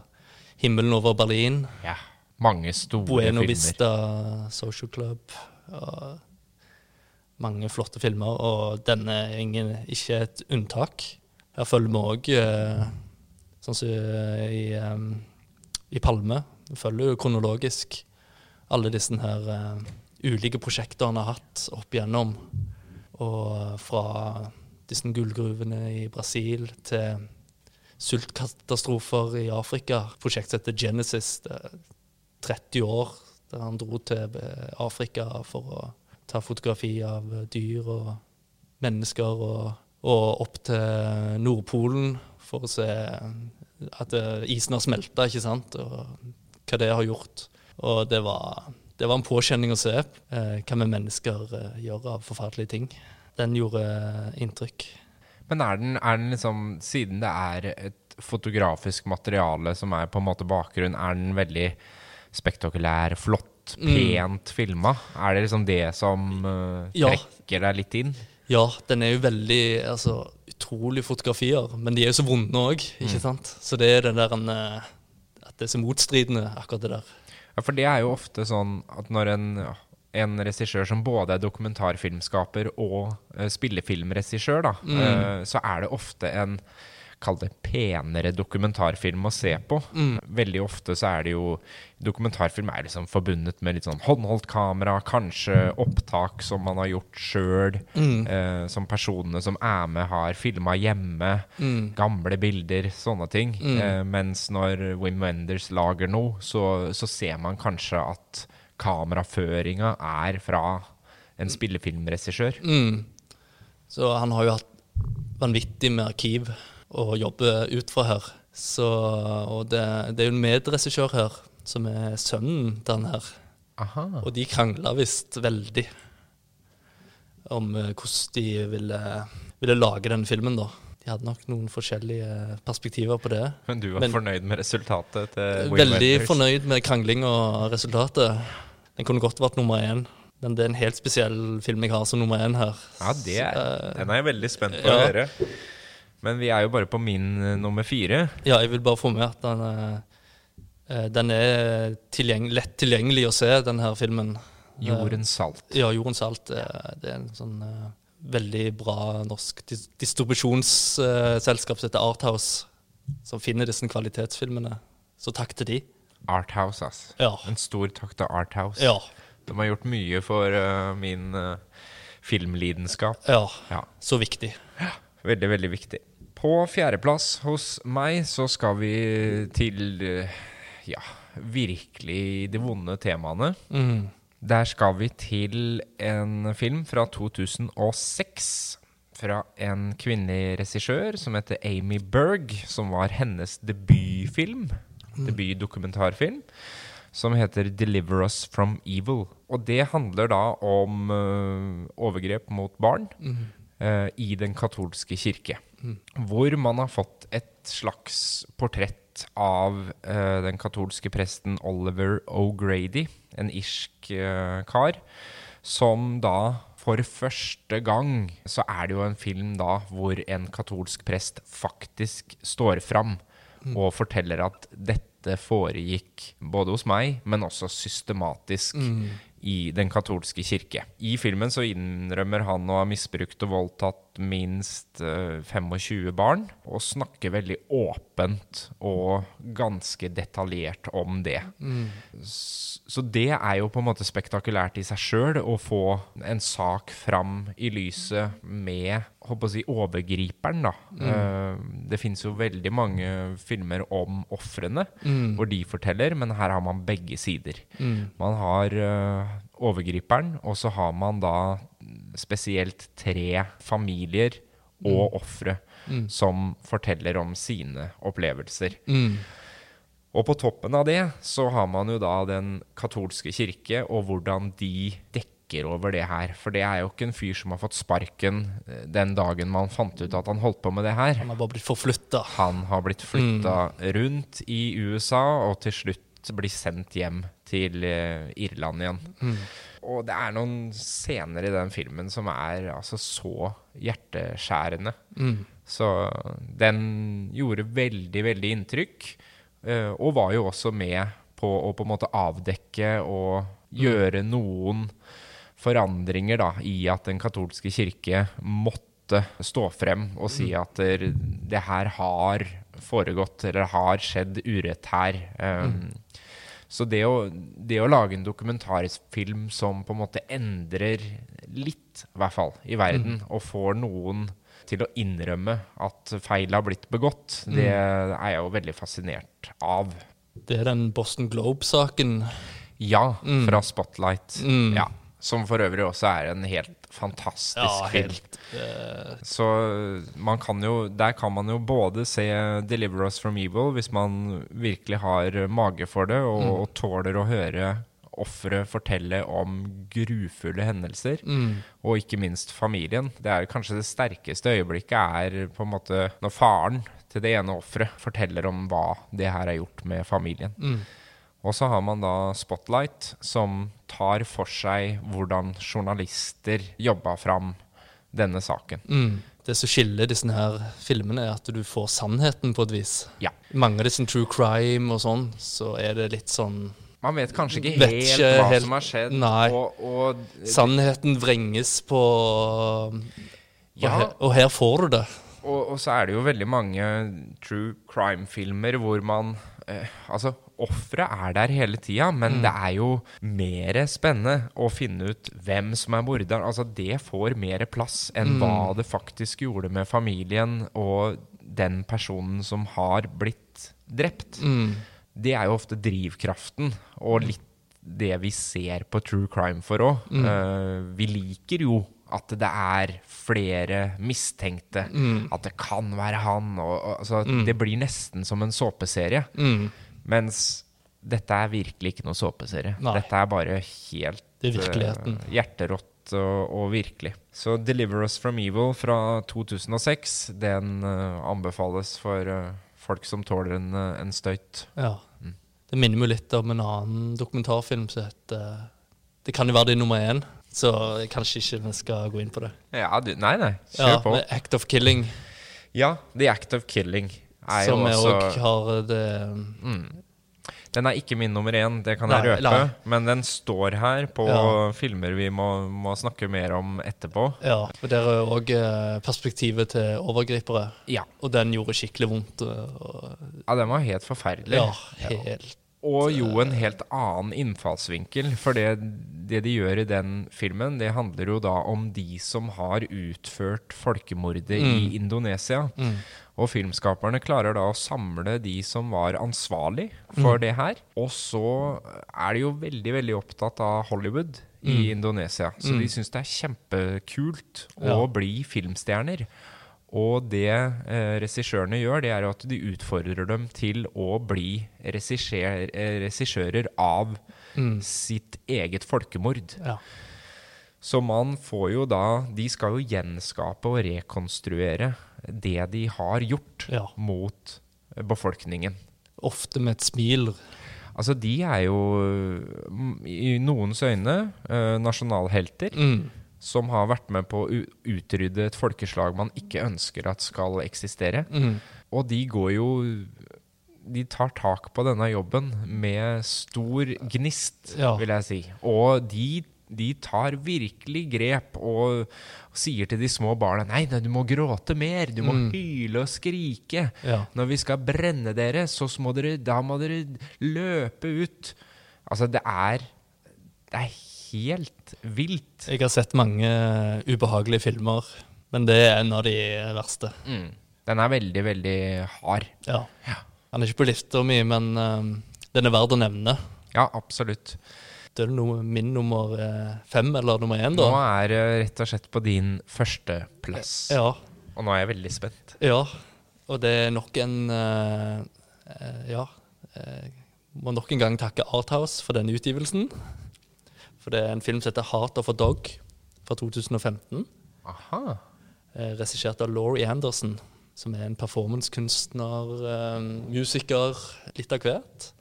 Himmelen over Berlin. Ja. Mange store Bueno filmer. Vista Social Club. Og mange flotte filmer, og denne er ingen, ikke et unntak. Her følger vi òg Sånn som i, um, i Palme. Vi følger jo kronologisk alle disse her ulike prosjektene han har hatt opp igjennom. Og fra disse gullgruvene i Brasil til sultkatastrofer i Afrika. Prosjektet heter Genesis. Det er 30 år der han dro til Afrika for å ta fotografi av dyr og mennesker, og, og opp til Nordpolen for å se at isen har smelta, ikke sant, og hva det har gjort. Og det var, det var en påkjenning å se eh, hva vi mennesker eh, gjør av forferdelige ting. Den gjorde eh, inntrykk. Men er den, er den liksom, siden det er et fotografisk materiale som er på en måte bakgrunn, er den veldig spektakulær, flott, Mm. pent filma? Er det liksom det som uh, Ja. trekker deg litt inn? Ja, den er jo veldig altså, utrolige fotografier, men de er jo så vonde òg, ikke sant? Så det er det der en, eh, at det er så motstridende, akkurat det der. Ja, for det er jo ofte sånn at når en, ja, en regissør som både er dokumentarfilmskaper og uh, spillefilmregissør, da, Mm. uh, så er det ofte en Kall det penere dokumentarfilm å se på. Mm. Veldig ofte så er det jo Dokumentarfilm er liksom forbundet med litt sånn håndholdt kamera, kanskje opptak som man har gjort sjøl, Mm. eh, som personene som er med, har filma hjemme. Mm. Gamle bilder, sånne ting. Mm. Eh, mens når Wim Wenders lager noe, så, så ser man kanskje at kameraføringa er fra en spillefilmregissør. Mm. Så han har jo hatt vanvittig med arkiv jobbe ut fra her. Så, og det, det er jo en medregissør her, som er sønnen til han her. Aha. Og de krangla visst veldig om eh, hvordan de ville, ville lage den filmen, da. De hadde nok noen forskjellige perspektiver på det. Men du var Men- fornøyd med resultatet til Wing Veldig Wenders? fornøyd med krangling og resultatet. Den kunne godt vært nummer én. Men det er en helt spesiell film jeg har som nummer én her. Ja, det er, eh, den er jeg veldig spent på å høre. Men vi er jo bare på min eh, nummer fire. Ja, jeg vil bare få med at den, eh, eh, den er tilgjeng lett tilgjengelig å se, den her filmen. Jordens salt. Ja, Jordens salt. det er en sånn veldig bra norsk dis distribusjonsselskap som heter Arthouse, som finner disse kvalitetsfilmene. Så takk til de. Arthouse, ass. Ja. En stor takk til Arthouse. Ja. De har gjort mye for uh, min uh, filmlidenskap. ja. Ja, Så viktig. veldig, veldig viktig. På fjerdeplass hos meg så skal vi til eh, ja, virkelig de vonde temaene. Mm. Der skal vi til en film fra 2006. Fra en kvinnelig regissør som heter Amy Berg, som var hennes debutfilm. Debutdokumentarfilm. Som heter 'Deliver Us From Evil'. Og det handler da om uh, overgrep mot barn øh, i den katolske kirke. Hvor man har fått et slags portrett av øh, den katolske presten Oliver O'Grady, en irsk øh, kar, som da for første gang så er det jo en film da hvor en katolsk prest faktisk står fram og forteller at dette foregikk både hos meg, men også systematisk i den katolske kirke. I filmen så innrømmer han å ha misbrukt og voldtatt minst eh, 25 barn, og snakker veldig åpent og ganske detaljert om det. Mm. Så det er jo på en måte spektakulært i seg sjøl å få en sak fram i lyset med håper å si, overgriperen. da. Mm. det fins jo veldig mange filmer om ofrene hvor de forteller, men her har man begge sider. Man har eh, overgriperen, og så har man da spesielt tre familier og ofre som forteller om sine opplevelser. Mm. Og på toppen av det så har man jo da den katolske kirke, og hvordan de dekker over det her. For det er jo ikke en fyr som har fått sparken eh, den dagen man fant ut at han holdt på med det her. Han har bare blitt forflytta. Han har blitt flytta rundt i USA, og til slutt blir sendt hjem til eh, Irland igjen. Og det er noen scener i den filmen som er altså så hjerteskjærende. Mm. Så den gjorde veldig, veldig inntrykk. eh, Og var jo også med på å på en måte avdekke og gjøre noen forandringer da, i at den katolske kirke måtte stå frem og si at det her har foregått, eller har skjedd urett her. Um, Så det å, det å lage en dokumentarfilm som på en måte endrer litt, i hvert fall, i verden, og får noen til å innrømme at feil har blitt begått, det er jeg jo veldig fascinert av. Det er den Boston Globe-saken. Ja, fra Spotlight. Mm. Ja, som for øvrig også er en helt fantastisk Ja, film. eh, Så man kan jo, der kan man jo både se 'Deliver Us From Evil' hvis man virkelig har mage for det og, Mm. og tåler å høre offeret fortelle om grufulle hendelser. mm, Og ikke minst familien. Det er kanskje det sterkeste øyeblikket er på en måte når faren til det ene offeret forteller om hva det her er gjort med familien. mm, Og så har man da Spotlight, som tar for seg hvordan journalister jobba fram denne saken. mm. Det som skiller disse her filmene, er at du får sannheten på et vis. Ja. Mange av disse true crime og sånn, så er det litt sånn Man vet kanskje ikke helt ikke hva helt- som har skjedd. Nei. Og, og Sannheten vrenges på Og, Ja. her, og her får du det. Og, og så er det jo veldig mange true crime-filmer hvor man eh, Altså, offeret er der hele tida, men det er jo mer spennende å finne ut hvem som er morderen. Altså, det får mer plass enn hva det faktisk gjorde med familien og den personen som har blitt drept. Mm. Det er jo ofte drivkraften, og litt det vi ser på true crime for òg. vi liker jo at det er flere mistenkte. At det kan være han. Og, og, altså, Det blir nesten som en såpeserie. Mm. Mens dette er virkelig ikke noe såpeserie. Dette er bare helt Det er eh, hjerterått og, og virkelig. Så 'Deliver Us From Evil' fra 2006, den uh, anbefales for uh, folk som tåler en, en støyt. Ja. Det minner meg litt om en annen dokumentarfilm som heter Det kan jo være det nummer én, så kanskje ikke vi skal gå inn på det. Ja, du, nei, nei. Kjør Ja, på. med Act of Killing, Ja, 'The Act of Killing' er jo som også òg har det mm. Den er ikke min nummer én, det kan Nei, jeg røpe. nei. Men den står her på Ja. filmer vi må, må snakke mer om etterpå. Ja, og der er òg perspektivet til overgripere. Ja. Og den gjorde skikkelig vondt. Og, Ja, den var helt forferdelig. ja, helt Og jo en helt annen innfallsvinkel. For det, det de gjør i den filmen, det handler jo da om de som har utført folkemordet i Indonesia. mm. Og filmskaperne klarer da å samle de som var ansvarlig for det her. Og så er de jo veldig, veldig opptatt av Hollywood i Indonesia. Så de syns det er kjempekult å Ja. bli filmstjerner. Og det eh, regissørene gjør, det er at de utfordrer dem til å bli regissør, eh, regissører av sitt eget folkemord. Ja. Så man får jo da De skal jo gjenskape og rekonstruere det de har gjort Ja. mot befolkningen. Ofte med et smil. Altså, de er jo mm, i noens øyne eh, nasjonalhelter. Mm. Som har vært med på å utrydde et folkeslag man ikke ønsker at skal eksistere. Mm. Og de går jo De tar tak på denne jobben med stor gnist, Ja. vil jeg si. Og de, de tar virkelig grep og sier til de små barna Nei, nei, du må gråte mer. Du må Mm. hyle og skrike. Ja. Når vi skal brenne dere, så må dere, da må dere løpe ut. Altså, det er Det er helt vilt. Jeg har sett mange ubehagelige filmer, men det er en av de verste. Mm. Den er veldig, veldig hard. Ja. Den er ikke på lista mi, men um, den er verd å nevne. Ja, absolutt. Det er noe, min nummer eh, fem, eller nummer én, Nå er det rett og slett på din førsteplass. Ja. Og nå er jeg veldig spent. ja. Og det er nok en uh, uh, Ja. Jeg må nok en gang takke Arthouse for denne utgivelsen. For det er en film som heter 'Heart of a Dog' fra 2015. Aha. eh, regissert av Laurie Anderson, som er en performancekunstner, eh, musiker, litt av hvert.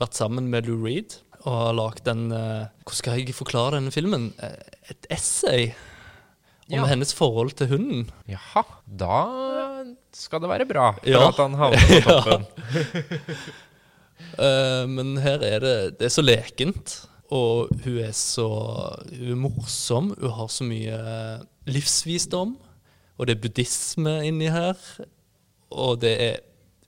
Vært sammen med Lou Reed og har lagd en eh, Hvordan skal jeg forklare denne filmen? Eh, et essay om Ja. hennes forhold til hunden. Jaha. Da skal det være bra for Ja. at han havner på toppen. uh, men her er det Det er så lekent. Og hun er så Hun er morsom. Hun har så mye livsvisdom. Og det er buddhisme inni her. Og det er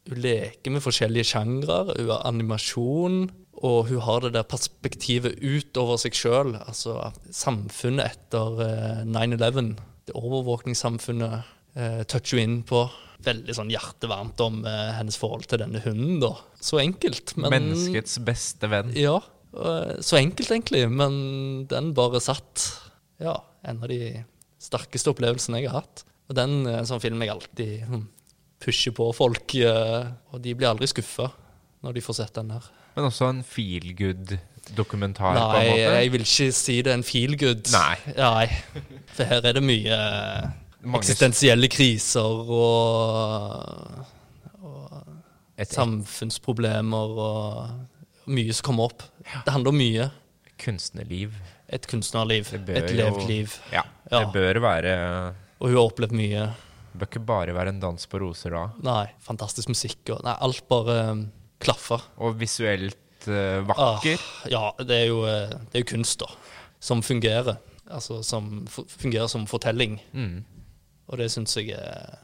hun leker med forskjellige sjangre. Hun har animasjon, og hun har det der perspektivet utover seg sjøl. Altså samfunnet etter eh, 9-11, det overvåkningssamfunnet, eh, toucher hun inn på. Veldig sånn hjertevarmt om eh, hennes forhold til denne hunden, da. Så enkelt, men Menneskets beste venn. Ja. Eh, Så enkelt, egentlig, men den bare satt. Ja, en av de sterkeste opplevelsene jeg har hatt. Og den er en sånn film jeg alltid hm, pusher på folk, eh, og de blir aldri skuffa når de får sett den her. Men også en feel good-dokumentar, på en måte. jeg vil ikke si det er en feel good. Nei. Nei. For her er det mye eh, Mange- eksistensielle kriser og, Et samfunnsproblemer og mye som kommer opp. Det handler om mye. kunstnerliv. Et kunstnerliv. Et levd liv. Ja, Ja. det bør være Og hun har opplevd mye. Det bør ikke bare være en dans på roser da. Nei, fantastisk musikk og Nei, alt bare um, klaffer. Og visuelt uh, vakker. Ah, ja, det er, jo, eh, det er jo kunst, da. Som fungerer. Altså som fungerer som fortelling. Mm. Og det syns jeg er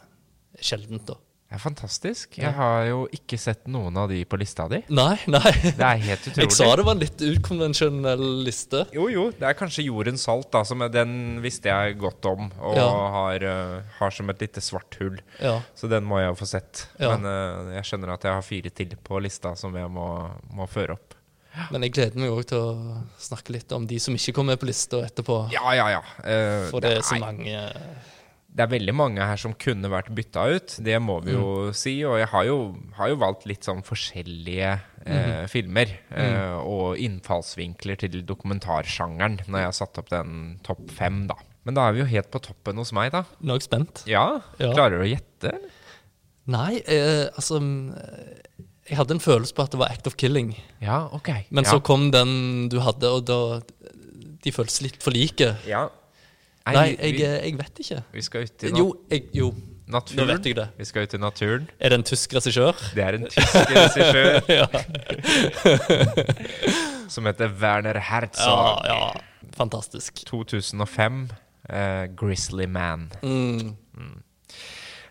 sjeldent, da. Det er fantastisk. Jeg har jo ikke sett noen av de på lista di. Nei, nei. Det er helt utrolig. Jeg sa det var en litt ukonvensjonell liste. Jo, jo. Det er kanskje Jordens salt, da, som den visste jeg godt om. Og Ja. har, eh, har som et lite svart hull. Ja. Så den må jeg jo få sett. Ja. Men eh, jeg skjønner at jeg har fire til på lista som jeg må, må føre opp. Men jeg gleder meg òg til å snakke litt om de som ikke kom med på lista etterpå. Ja, ja, ja. Uh, For det er så mange det er veldig mange her som kunne vært bytta ut. Det må vi jo Mm. si. Og jeg har jo, har jo valgt litt sånn forskjellige eh, Mhm. filmer. Eh, Mm. og innfallsvinkler til dokumentarsjangeren når jeg har satt opp den topp fem, da. Men da er vi jo helt på toppen hos meg, da. Nå er jeg spent. Ja, Ja. Klarer du å gjette? Nei, eh, altså mm, Jeg hadde en følelse på at det var Act of Killing. Ja, ok. Men ja. så kom den du hadde, og da De føltes litt for like. ja. Nei, jeg, eh, jeg vet ikke. vi skal ut i nat Jo, jeg, jo, nå vet jeg det. Vi skal ut i naturen. Er det en tysk regissør? Det er en tysk regissør som heter Werner Herzog. ja. Fantastisk. 2005. Uh, Grizzly Man. Mm.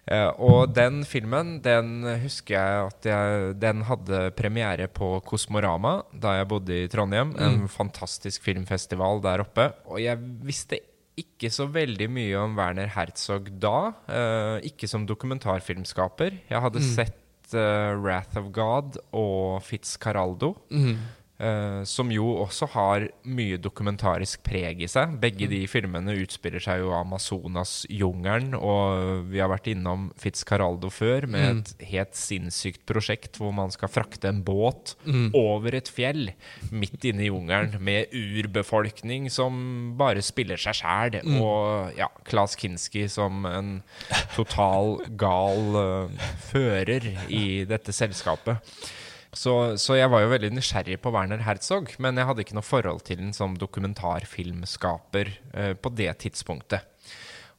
Eh, og den filmen, den husker jeg at jeg Den hadde premiere på Kosmorama da jeg bodde i Trondheim. En fantastisk filmfestival der oppe. Og jeg visste ikke så veldig mye om Werner Herzog da. Uh, ikke som dokumentarfilmskaper. Jeg hadde sett uh, Wrath of God og Fitzcarraldo. Mm. Eh, som jo også har mye dokumentarisk preg i seg. Begge de filmene utspiller seg jo Amazonas-jungelen. Og vi har vært innom Fitzcaraldo før med et helt sinnssykt prosjekt hvor man skal frakte en båt over et fjell midt inne i jungelen med urbefolkning som bare spiller seg sjæl. Og ja, Klas Kinski som en total gal uh, fører i dette selskapet. Så, så jeg var jo veldig nysgjerrig på Werner Herzog, men jeg hadde ikke noe forhold til den som dokumentarfilmskaper eh, på det tidspunktet.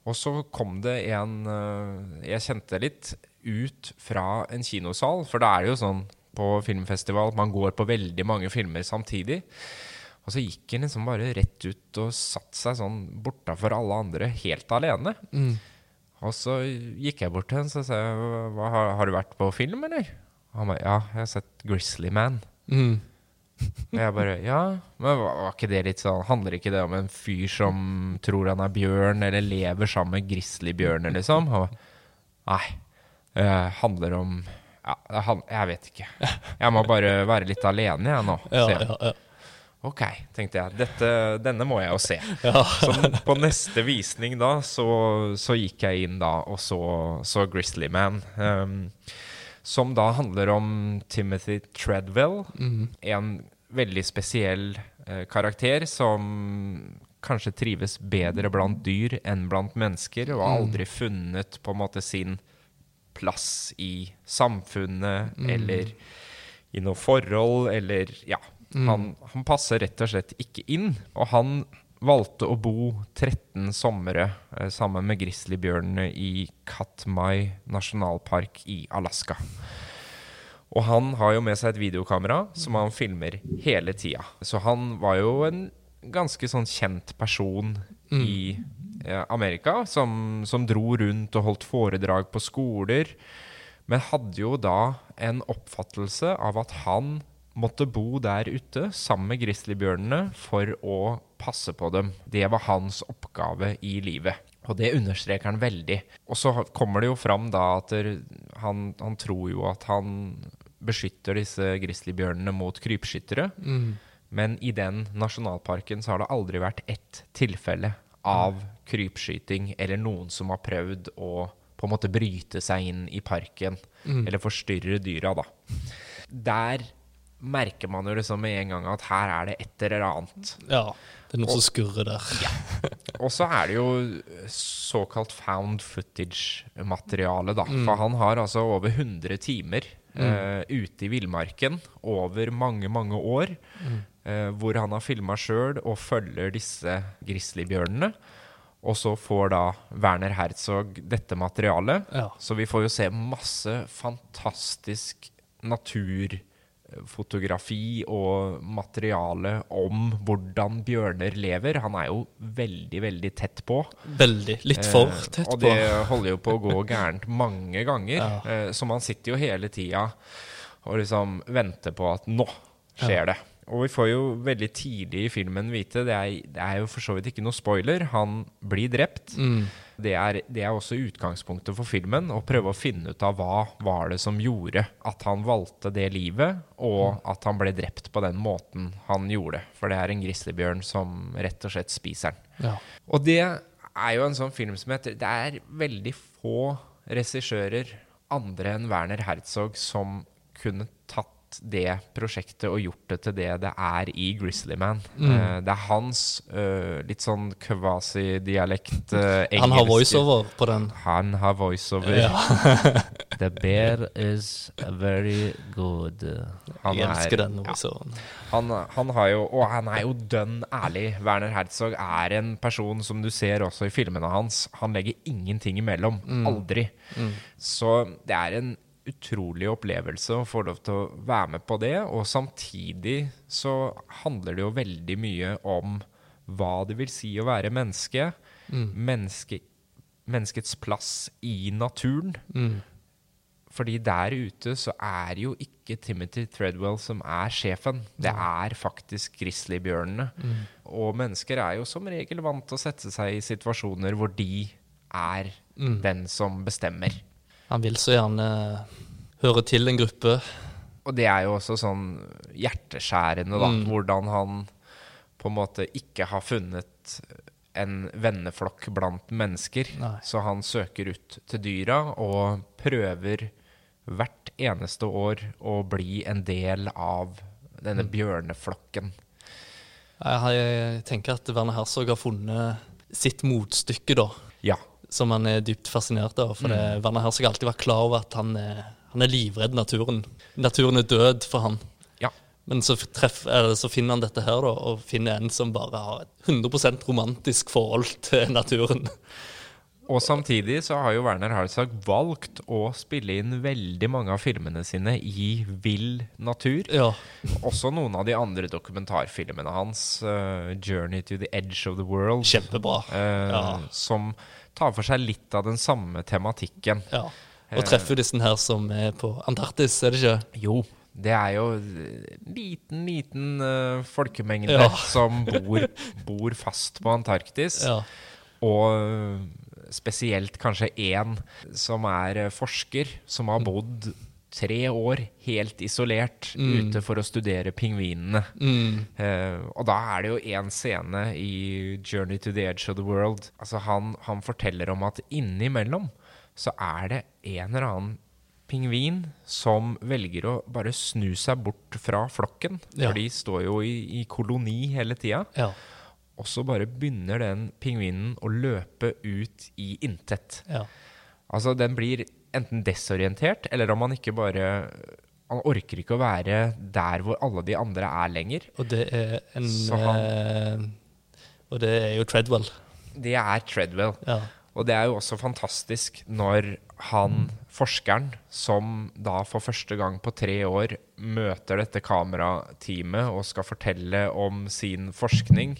Og så kom det en eh, Jeg kjente litt ut fra en kinosal, for da er det jo sånn på filmfestival man går på veldig mange filmer samtidig. Og så gikk han liksom bare rett ut og satte seg sånn bortafor alle andre, helt alene. Mm. Og så gikk jeg bort til henne og sa jeg, hva, har, har du vært på film, eller? Og han bare ja, jeg har sett Grizzly Man. Mm. Og jeg bare ja, men var, var ikke det litt sånn Handler ikke det om en fyr som tror han er bjørn, eller lever sammen med grizzlybjørner, liksom? Og, nei. Det handler om ja, han, Jeg vet ikke. Jeg må bare være litt alene, jeg nå. Ja, ja, ja. Ok, tenkte jeg. Dette, denne må jeg jo se. ja. Så på neste visning da, så, så gikk jeg inn da og så, så Grizzly Man. Um, som da handler om Timothy Treadwell. Mm. En veldig spesiell eh, karakter som kanskje trives bedre blant dyr enn blant mennesker, og har aldri funnet på en måte sin plass i samfunnet eller i noe forhold, eller ja. Han, han passer rett og slett ikke inn. Og han valgte å bo 13 somre eh, sammen med grizzlybjørnene i Katmai nasjonalpark i Alaska. Og han har jo med seg et videokamera som han filmer hele tida. Så han var jo en ganske sånn kjent person i eh, Amerika, som, som dro rundt og holdt foredrag på skoler men hadde jo da en oppfattelse av at han måtte bo der ute sammen med grizzlybjørnene for å passe på dem. Det var hans oppgave i livet. Og det understreker han veldig. Og så kommer det jo fram da at han, han tror jo at han beskytter disse grizzlybjørnene mot krypskyttere. Mm. Men i den nasjonalparken så har det aldri vært ett tilfelle av krypskyting eller noen som har prøvd å på en måte bryte seg inn i parken Mm. eller forstyrre dyra, da. Der merker man jo liksom med en gang at her er det et eller annet. Ja. Det er noe som skurrer der. Og så er det jo såkalt found footage-materiale, da. For han har altså over 100 timer eh, ute i villmarken over mange, mange år. eh, hvor han har filma sjøl og følger disse grizzlybjørnene. Og så får da Werner Herzog dette materialet. Ja. Så vi får jo se masse fantastisk naturfotografi og materiale om hvordan bjørner lever. Han er jo veldig, veldig tett på. Veldig. Litt for Eh, tett og det holder jo på å gå gærent mange ganger. Ja. Eh, så man sitter jo hele tida og liksom venter på at nå skjer det. Og vi får jo veldig tidlig i filmen vite, det er, det er jo for så vidt ikke noe spoiler, han blir drept. Mm. Det er, det er også utgangspunktet for filmen, å prøve å finne ut av hva var det som gjorde at han valgte det livet, og at han ble drept på den måten han gjorde. For det er en grizzlybjørn som rett og slett spiser den. Ja. Og det er jo en sånn film som heter Det er veldig få regissører andre enn Werner Herzog som kunne tatt det prosjektet og gjort det til det det er i Grizzlyman. Mm. Uh, det er hans uh, litt sånn kvasidialekt uh, Han har voiceover på den. Han har voiceover. Ja. The bear is very good. Han Jeg elsker er- den ja. han, han har jo, og han er jo dønn ærlig. Werner Herzog er en person som du ser også i filmene hans. Han legger ingenting imellom. Aldri. Mm. Så det er en utrolig opplevelse å få lov til å være med på det. Og samtidig så handler det jo veldig mye om hva det vil si å være menneske. Mm. Menneske, menneskets plass i naturen. Mm. Fordi der ute så er jo ikke Timothy Threadwell som er sjefen. Det er faktisk grizzlybjørnene. Og mennesker er jo som regel vant til å sette seg i situasjoner hvor de er Mm. den som bestemmer. Han vil så gjerne høre til en gruppe. Og det er jo også sånn hjerteskjærende, da. Mm. Hvordan han på en måte ikke har funnet en venneflokk blant mennesker. Nei. Så han søker ut til dyra og prøver hvert eneste år å bli en del av denne Mm. bjørneflokken. Jeg, jeg tenker at Werner Herzog har funnet sitt motstykke, da. Ja. Som han er dypt fascinert av. For mm. Werner Herzog har alltid vært klar over at han er, han er livredd naturen. Naturen er død for han. Ja. Men så, treff, så finner han dette her, da, og finner en som bare har et 100% romantisk forhold til naturen. Og samtidig så har jo Werner Herzog valgt å spille inn veldig mange av filmene sine i vill natur. Ja. Også noen av de andre dokumentarfilmene hans, uh, 'Journey to the Edge of the World', Kjempebra. uh, Ja. som tar for seg litt av den samme tematikken. ja. Og treffer disse her som er på Antarktis, er det ikke? Jo, det er jo en liten, liten uh, folkemengde Ja. som bor, bor fast på Antarktis. Ja. Og spesielt kanskje én som er eh, forsker, som har bodd tre år helt isolert Mm. ute for å studere pingvinene. Mm. Uh, og da er det jo en scene i 'Journey to the Edge of the World'. Altså han, han forteller om at innimellom så er det en eller annen pingvin som velger å bare snu seg bort fra flokken. Ja. For de står jo i, i koloni hele tida. Ja. Og så bare begynner den pingvinen å løpe ut i intet. ja. Altså, den blir enten desorientert, eller om han ikke bare Han orker ikke å være der hvor alle de andre er lenger. Og det er en han- eh, Og det er jo Treadwell. Det er Treadwell. Ja. Og det er jo også fantastisk når han, forskeren, som da for første gang på tre år møter dette kamerateamet og skal fortelle om sin forskning,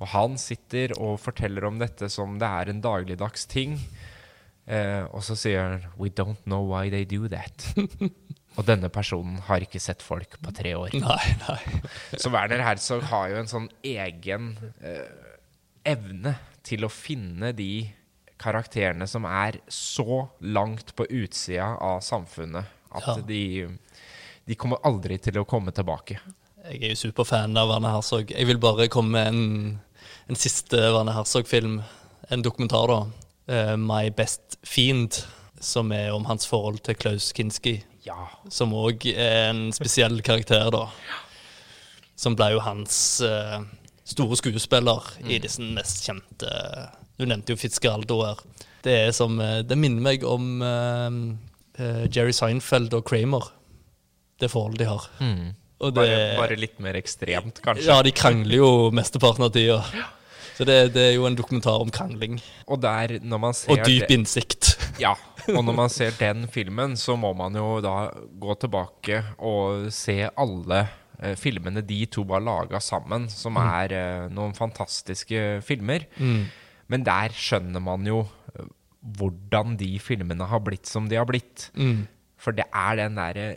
og han sitter og forteller om dette som det er en dagligdags ting, Eh, og så sier han We don't know why they do that. og denne personen har ikke sett folk på tre år. Nei, nei. Så Werner Herzog har jo en sånn egen eh, evne til å finne de karakterene som er så langt på utsida av samfunnet at Ja. de, de kommer aldri til å komme tilbake. Jeg er jo superfan av Werner Herzog. Jeg vil bare komme med en, en siste Werner Herzog-film. En dokumentar, da. Eh, 'My Best Fiend', som er om hans forhold til Klaus Kinski. Ja. Som òg er en spesiell karakter, da. Som ble jo hans uh, store skuespiller i disse mest kjente Du nevnte jo Fitzgeraldo her. Det er som eh, Det minner meg om eh, eh, Jerry Seinfeld og Kramer. Det forholdet de har. Og det, Bare, bare litt mer ekstremt, kanskje. ja, de krangler jo mesteparten av tida. Så det, det er jo en dokumentar om krangling. Og der, når man ser Og dyp det- innsikt. Ja, og når man ser den filmen, så må man jo da gå tilbake og se alle eh, filmene de to har laga sammen, som er eh, noen fantastiske filmer. Men der skjønner man jo eh, hvordan de filmene har blitt som de har blitt. For det er den derre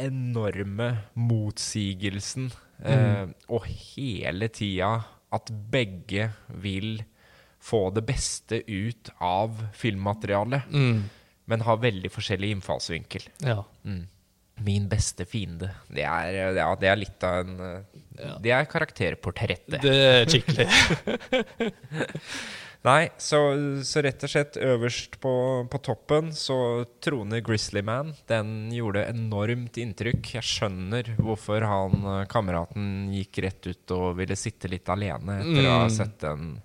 enorme motsigelsen, eh, og hele tida at begge vil få det beste ut av filmmaterialet, men har veldig forskjellig innfallsvinkel. Ja. Min beste fiende. Det er, ja, det er litt av en ja. Det er karakterportrettet. Det er skikkelig. Nei, så, så rett og slett øverst på, på toppen så troner Grizzly Man. Den gjorde enormt inntrykk. Jeg skjønner hvorfor han eh, kameraten gikk rett ut og ville sitte litt alene etter å ha sett den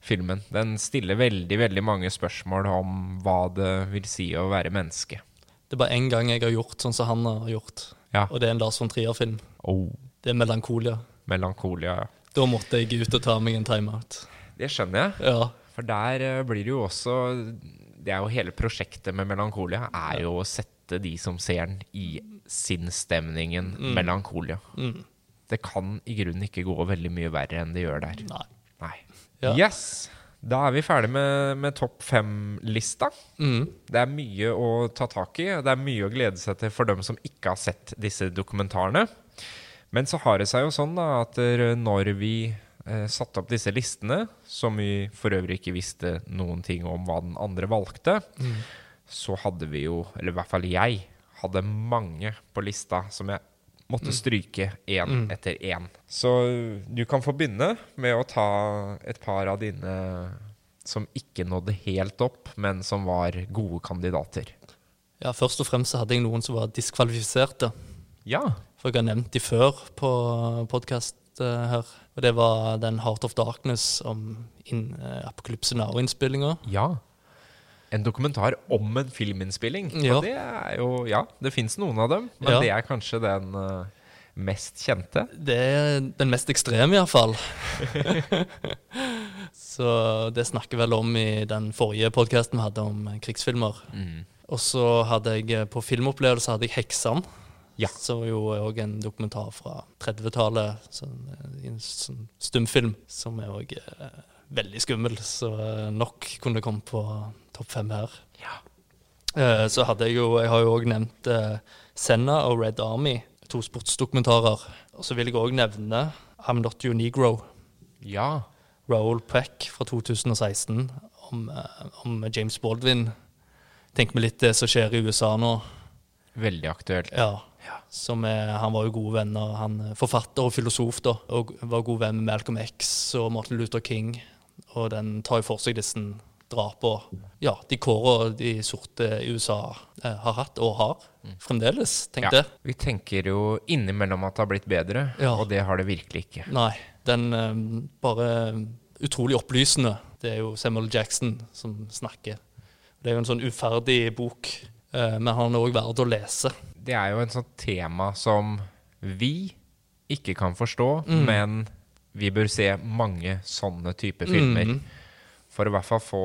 filmen. Den stiller veldig, veldig mange spørsmål om hva det vil si å være menneske. Det er bare én gang jeg har gjort sånn som han har gjort. Ja. Og det er en Lars von Trier-film. Oh, Det er 'Melankolia'. melankolia, ja. Da måtte jeg ut og ta meg en timeout. Det skjønner jeg. Ja. For der eh, blir det jo også Det er jo hele prosjektet med Melankolia er jo å sette de som ser den, i sinnsstemningen Melankolia. Det kan i grunnen ikke gå veldig mye verre enn det gjør der. Nei. Nei. Ja. Yes! Da er vi ferdig med, med topp fem-lista. Mm. Det er mye å ta tak i, og det er mye å glede seg til for dem som ikke har sett disse dokumentarene. Men så har det seg jo sånn da, at eh, når vi eh, satt opp disse listene, som vi for øvrig ikke visste noen ting om hva den andre valgte, så hadde vi jo, eller i hvert fall jeg, hadde mange på lista som jeg måtte stryke én etter én. Så du kan få begynne med å ta et par av dine som ikke nådde helt opp, men som var gode kandidater. ja, først og fremst hadde jeg noen som var diskvalifiserte. Ja. For jeg har nevnt de før på podkast her. Og det var den Heart of Darkness om in, eh, Apocalypse Now-innspillinga. Ja. En dokumentar om en filminnspilling. Ja. Og det er jo Ja, det fins noen av dem, men Ja. det er kanskje den uh, mest kjente. Det er den mest ekstreme, iallfall. så det snakker vel om i den forrige podkasten vi hadde om krigsfilmer. Og så hadde jeg på filmopplevelse hadde jeg 'Heksan'. Ja. Som jo er òg en dokumentar fra 30-tallet. Sånn, eh, en sånn stumfilm som er òg eh, veldig skummel. Så eh, nok kunne komme på topp fem her. Ja. Eh, så hadde jeg jo Jeg har jo òg nevnt eh, Senna og Red Army. To sportsdokumentarer. Og så vil jeg òg nevne I'm Not Your Negro. Ja. Raoul Peck fra 2016 om, eh, om James Baldwin. Tenk meg litt det som skjer i USA nå. Veldig aktuelt. Ja. Som er, han var jo gode venner. Han er Forfatter og filosof, da. Og var god venn med Malcolm X og Martin Luther King. Og den tar jo for seg disse drapene. Ja, de kårene de sorte i USA eh, har hatt, og har fremdeles. Tenk Ja. det. Vi tenker jo innimellom at det har blitt bedre, Ja. og det har det virkelig ikke. Nei, den eh, bare utrolig opplysende. Det er jo Samuel Jackson som snakker. Det er jo en sånn uferdig bok, men han er òg verd å lese. Det er jo en sånn tema som vi ikke kan forstå, Mm. men vi bør se mange sånne typer filmer. Mm. For å i hvert fall få,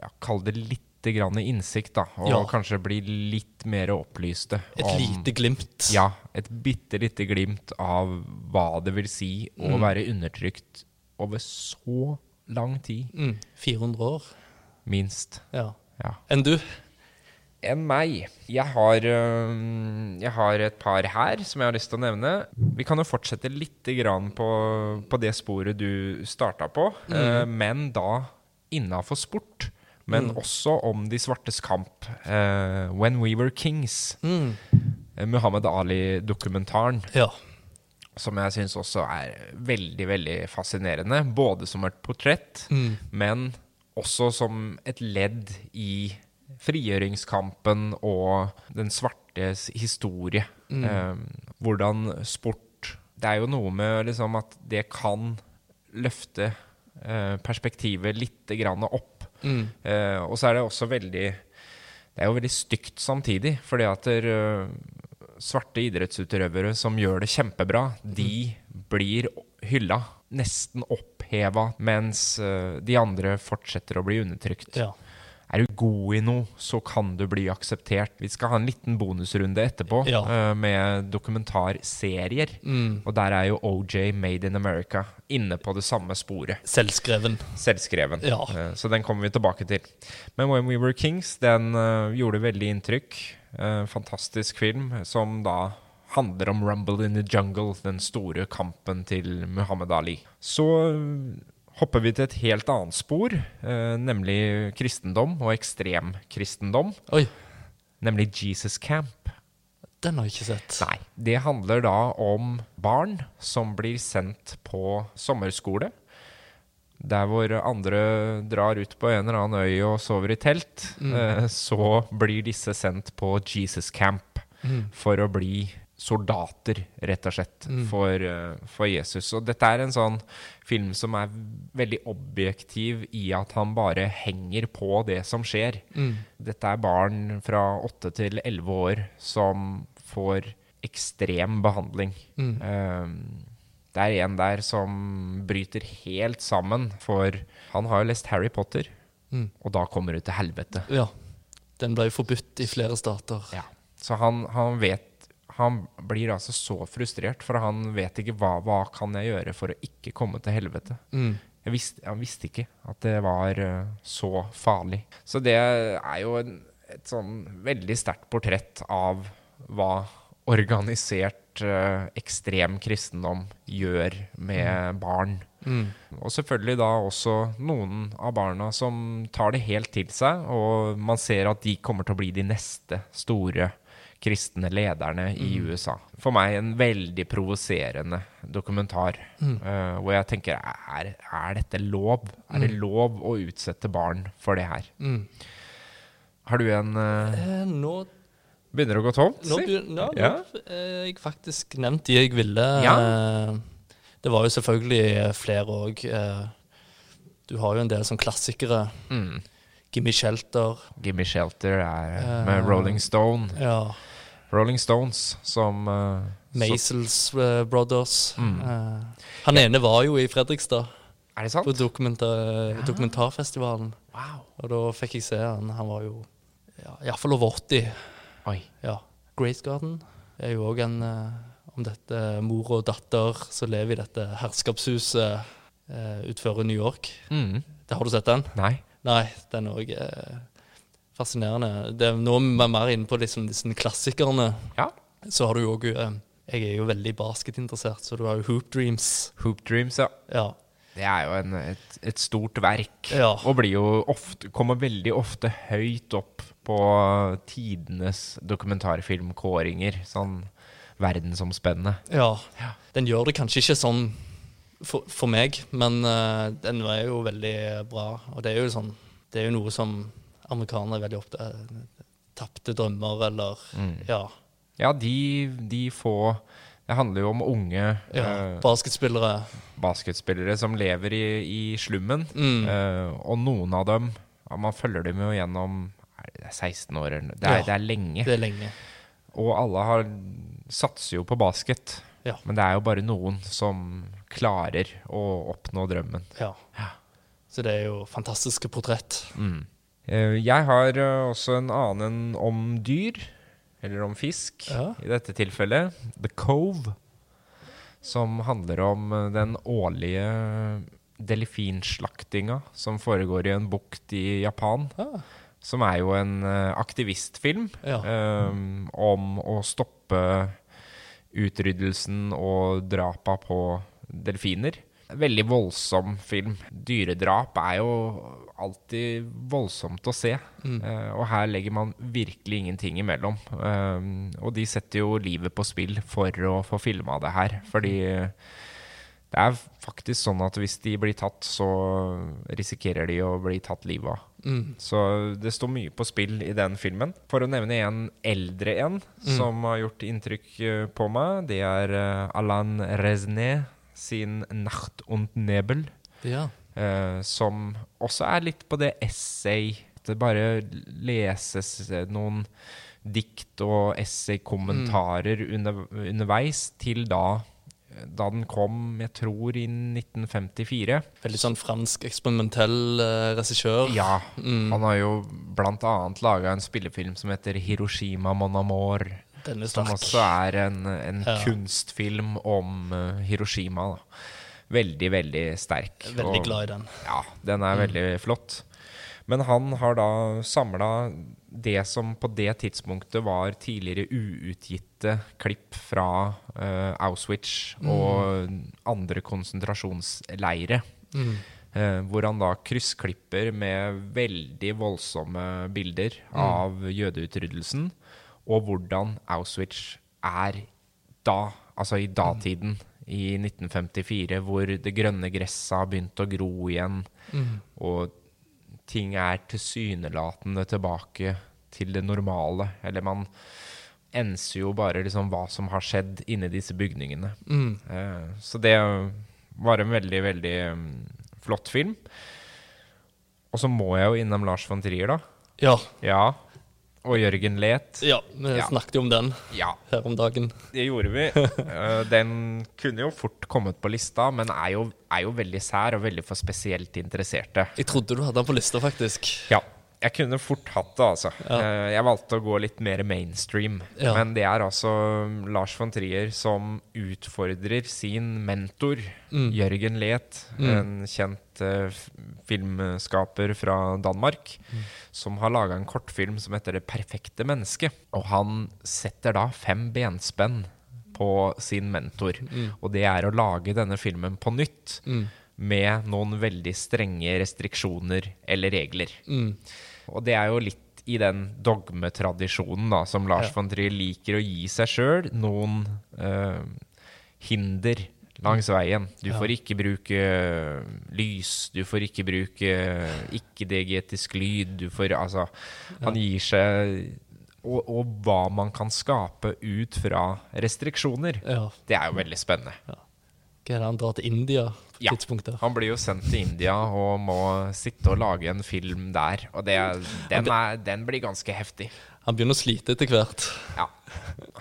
ja, kall det litt grann innsikt, da. Og Ja. kanskje bli litt mer opplyste. Et om- lite glimt. Ja, et bitte lite glimt av hva det vil si å Mm. være undertrykt over så lang tid. Mm, 400 år. Minst. Ja. Ja. Enn du? Enn meg. Jeg har, øh, jeg har et par her som jeg har lyst til å nevne. Vi kan jo fortsette litt grann på, på det sporet du starta på, øh, men da innafor sport. Men også om de svartes kamp. Eh, When We Were Kings. Mm. Eh, Muhammad Ali-dokumentaren. Ja. Som jeg syns også er veldig, veldig fascinerende. Både som et portrett, Mm. men også som et ledd i frigjøringskampen og den svartes historie. Mm. Eh, hvordan sport Det er jo noe med liksom at det kan løfte eh, perspektivet litt grann opp. Mm. Eh, og så er det også veldig Det er jo veldig stygt samtidig, fordi at der, eh, svarte idrettsutøvere som gjør det kjempebra, de blir hylla, nesten oppheva, mens eh, de andre fortsetter å bli undertrykt. Ja. Er du god i noe, så kan du bli akseptert. Vi skal ha en liten bonusrunde etterpå Ja. uh, med dokumentarserier. Mm. Og der er jo OJ Made in America inne på det samme sporet. Selvskreven. Selvskreven. Ja. Uh, Så den kommer vi tilbake til. Men When We Were Kings den uh, gjorde veldig inntrykk. Fantastisk film som da handler om Rumble in the Jungle, den store kampen til Muhammad Ali. Så hopper vi til et helt annet spor, eh, nemlig kristendom og ekstremkristendom. Oi, Nemlig Jesus Camp. den har jeg ikke sett. Nei. Det handler da om barn som blir sendt på sommerskole. Der hvor andre drar ut på en eller annen øy og sover i telt, eh, så blir disse sendt på Jesus Camp for å bli soldater, rett og slett, for, eh, for Jesus. Og dette er en sånn film som er veldig objektiv i at han bare henger på det som skjer. Mm. Dette er barn fra 8 til 11 år som får ekstrem behandling. Mm. Um, det er en der som bryter helt sammen, for han har jo lest Harry Potter, Mm. og da kommer det til helvete. Ja. Den ble jo forbudt i flere stater. Ja. Så han, han vet Han blir altså så frustrert, for han vet ikke hva, hva kan jeg gjøre for å ikke komme til helvete. Mm. Visste, han visste ikke at det var eh, så farlig. Så det er jo en, et sånn veldig sterkt portrett av hva organisert eh, ekstrem kristendom gjør med barn. Mm. Og selvfølgelig da også noen av barna som tar det helt til seg, og man ser at de kommer til å bli de neste store kristne lederne i USA. For meg en veldig provoserende dokumentar, eh, hvor jeg tenker er, er dette lov? Er det lov å utsette barn for det her? Mm. Har du en uh, Eh, nå Begynner det å gå tomt? nå, si? ja, nå Ja. eh, jeg faktisk nevnt de jeg ville. Ja. Eh, Det var jo selvfølgelig flere òg. Du har jo en del sånn klassikere. Mm. Gimme Shelter. Gimme Shelter er med Rolling Stone. Ja. Rolling Stones som uh, Maisels uh, Brothers. Mm. Uh, han ene var jo i Fredrikstad Er det sant? på dokumentar, dokumentarfestivalen. Wow. Og da fikk jeg se han. Han var jo ja, iallfall over 80. Oi. Ja. Grace Garden er jo òg en eh, om dette mor og datter som lever i dette herskapshuset uh, utenfor New York. Mm. Det, har du sett den? Nei. Nei, den er òg fascinerende. Det er nå vi er mer inne på liksom disse klassikerne. Ja. Så har du jo òg Jeg er jo veldig basketinteressert, så du har jo Hoop Dreams. Hoop Dreams, ja. Ja. Det er jo en, et, et stort verk. Ja. Og blir jo ofte, kommer veldig ofte høyt opp på tidenes dokumentarfilmkåringer. Sånn verdensomspennende. ja. Den gjør det kanskje ikke sånn for, for meg, men uh, den er jo veldig bra. Og det er jo sånn Det er jo noe som amerikanere er veldig ofte Tapte drømmer, eller Mm. Ja. Ja, de, de få Det handler jo om unge ja eh, basketspillere. basketspillere som lever i, i slummen. Mm. Eh, og noen av dem ja, Man følger dem jo gjennom er det 16 år. eller noe. Det er, Ja. det er lenge. Det er lenge. Og alle har, satser jo på basket. Ja. Men det er jo bare noen som klarer å oppnå drømmen. Ja. Så det er jo fantastiske portrett. Mm. Eh, Jeg har eh, også en annen om dyr, eller om fisk, Ja. i dette tilfellet. The Cove. Som handler om eh, den årlige delfinslaktinga som foregår i en bukt i Japan. Ja. Som er jo en aktivistfilm Ja. um, om å stoppe utryddelsen og drapa på delfiner. Veldig voldsom film. Dyredrap er jo alltid voldsomt å se. Eh, og her legger man virkelig ingenting imellom. Uh, og de setter jo livet på spill for å få filma det her. Fordi det er faktisk sånn at hvis de blir tatt, så risikerer de å bli tatt livet av. Mm. Så det står mye på spill i den filmen. For å nevne en eldre en som har gjort inntrykk eh, på meg, det er Alain Resné sin 'Nacht und Nebel', Ja. Eh, som også er litt på det essay. Det bare leses eh, noen dikt og essay-kommentarer under, underveis til da da den kom, jeg tror, i 1954. Veldig sånn fransk eksperimentell uh, regissør. Ja, Mm. han har jo annet laga en spillefilm som heter Hiroshima Mon Amour. Den er Som også er en, en Ja. kunstfilm om uh, Hiroshima. Da. Veldig, veldig sterk. Er Veldig og- glad i den. Ja, den er veldig flott. Men han har da samla det som på det tidspunktet var tidligere uutgitte klipp fra uh, Auschwitz og andre konsentrasjonsleire. Mm. Uh, hvor han da kryssklipper med veldig voldsomme bilder av jødeutryddelsen, og hvordan Auschwitz er da, altså i datiden, i 1954, hvor det grønne gresset har begynt å gro igjen, Mm. og ting er tilsynelatende tilbake til det normale. Eller man enser jo bare liksom hva som har skjedd inni disse bygningene. Mm. Eh, Så det var en veldig, veldig mm, flott film. Og så må jeg jo innom Lars von Trier, da. Ja. Ja. Og Jørgen Let. ja, vi Ja. snakket jo om den Ja, her om dagen. det gjorde vi. Eh, Den kunne jo fort kommet på lista, men er jo, er jo veldig sær og veldig for spesielt interesserte. Jeg trodde du hadde den på lista, faktisk. Ja, jeg kunne fort hatt det, altså. Ja. Eh, Jeg valgte å gå litt mer mainstream. Ja. Men det er altså Lars von Trier som utfordrer sin mentor, Mm. Jørgen Leth, en kjent uh, filmskaper fra Danmark, Mm. som har laga en kortfilm som heter 'Det perfekte mennesket'. Og han setter da fem benspenn på sin mentor. Og det er å lage denne filmen på nytt. Mm. Med noen veldig strenge restriksjoner eller regler. Mm. Og det er jo litt i den dogmetradisjonen da, som Lars Ja. von Trier liker å gi seg sjøl noen uh, hinder langs veien. Du Ja. får ikke bruke eh, lys, du får ikke bruke ikke-diegetisk lyd, du får Altså, han gir seg og, og hva man kan skape ut fra restriksjoner. Ja. Det er jo veldig spennende. Hva er det han drar til India Ja. tidspunktet? Han blir jo sendt til India og må sitte og lage en film der. Og det, den, er, den blir ganske heftig. Han begynner å slite etter hvert. Ja.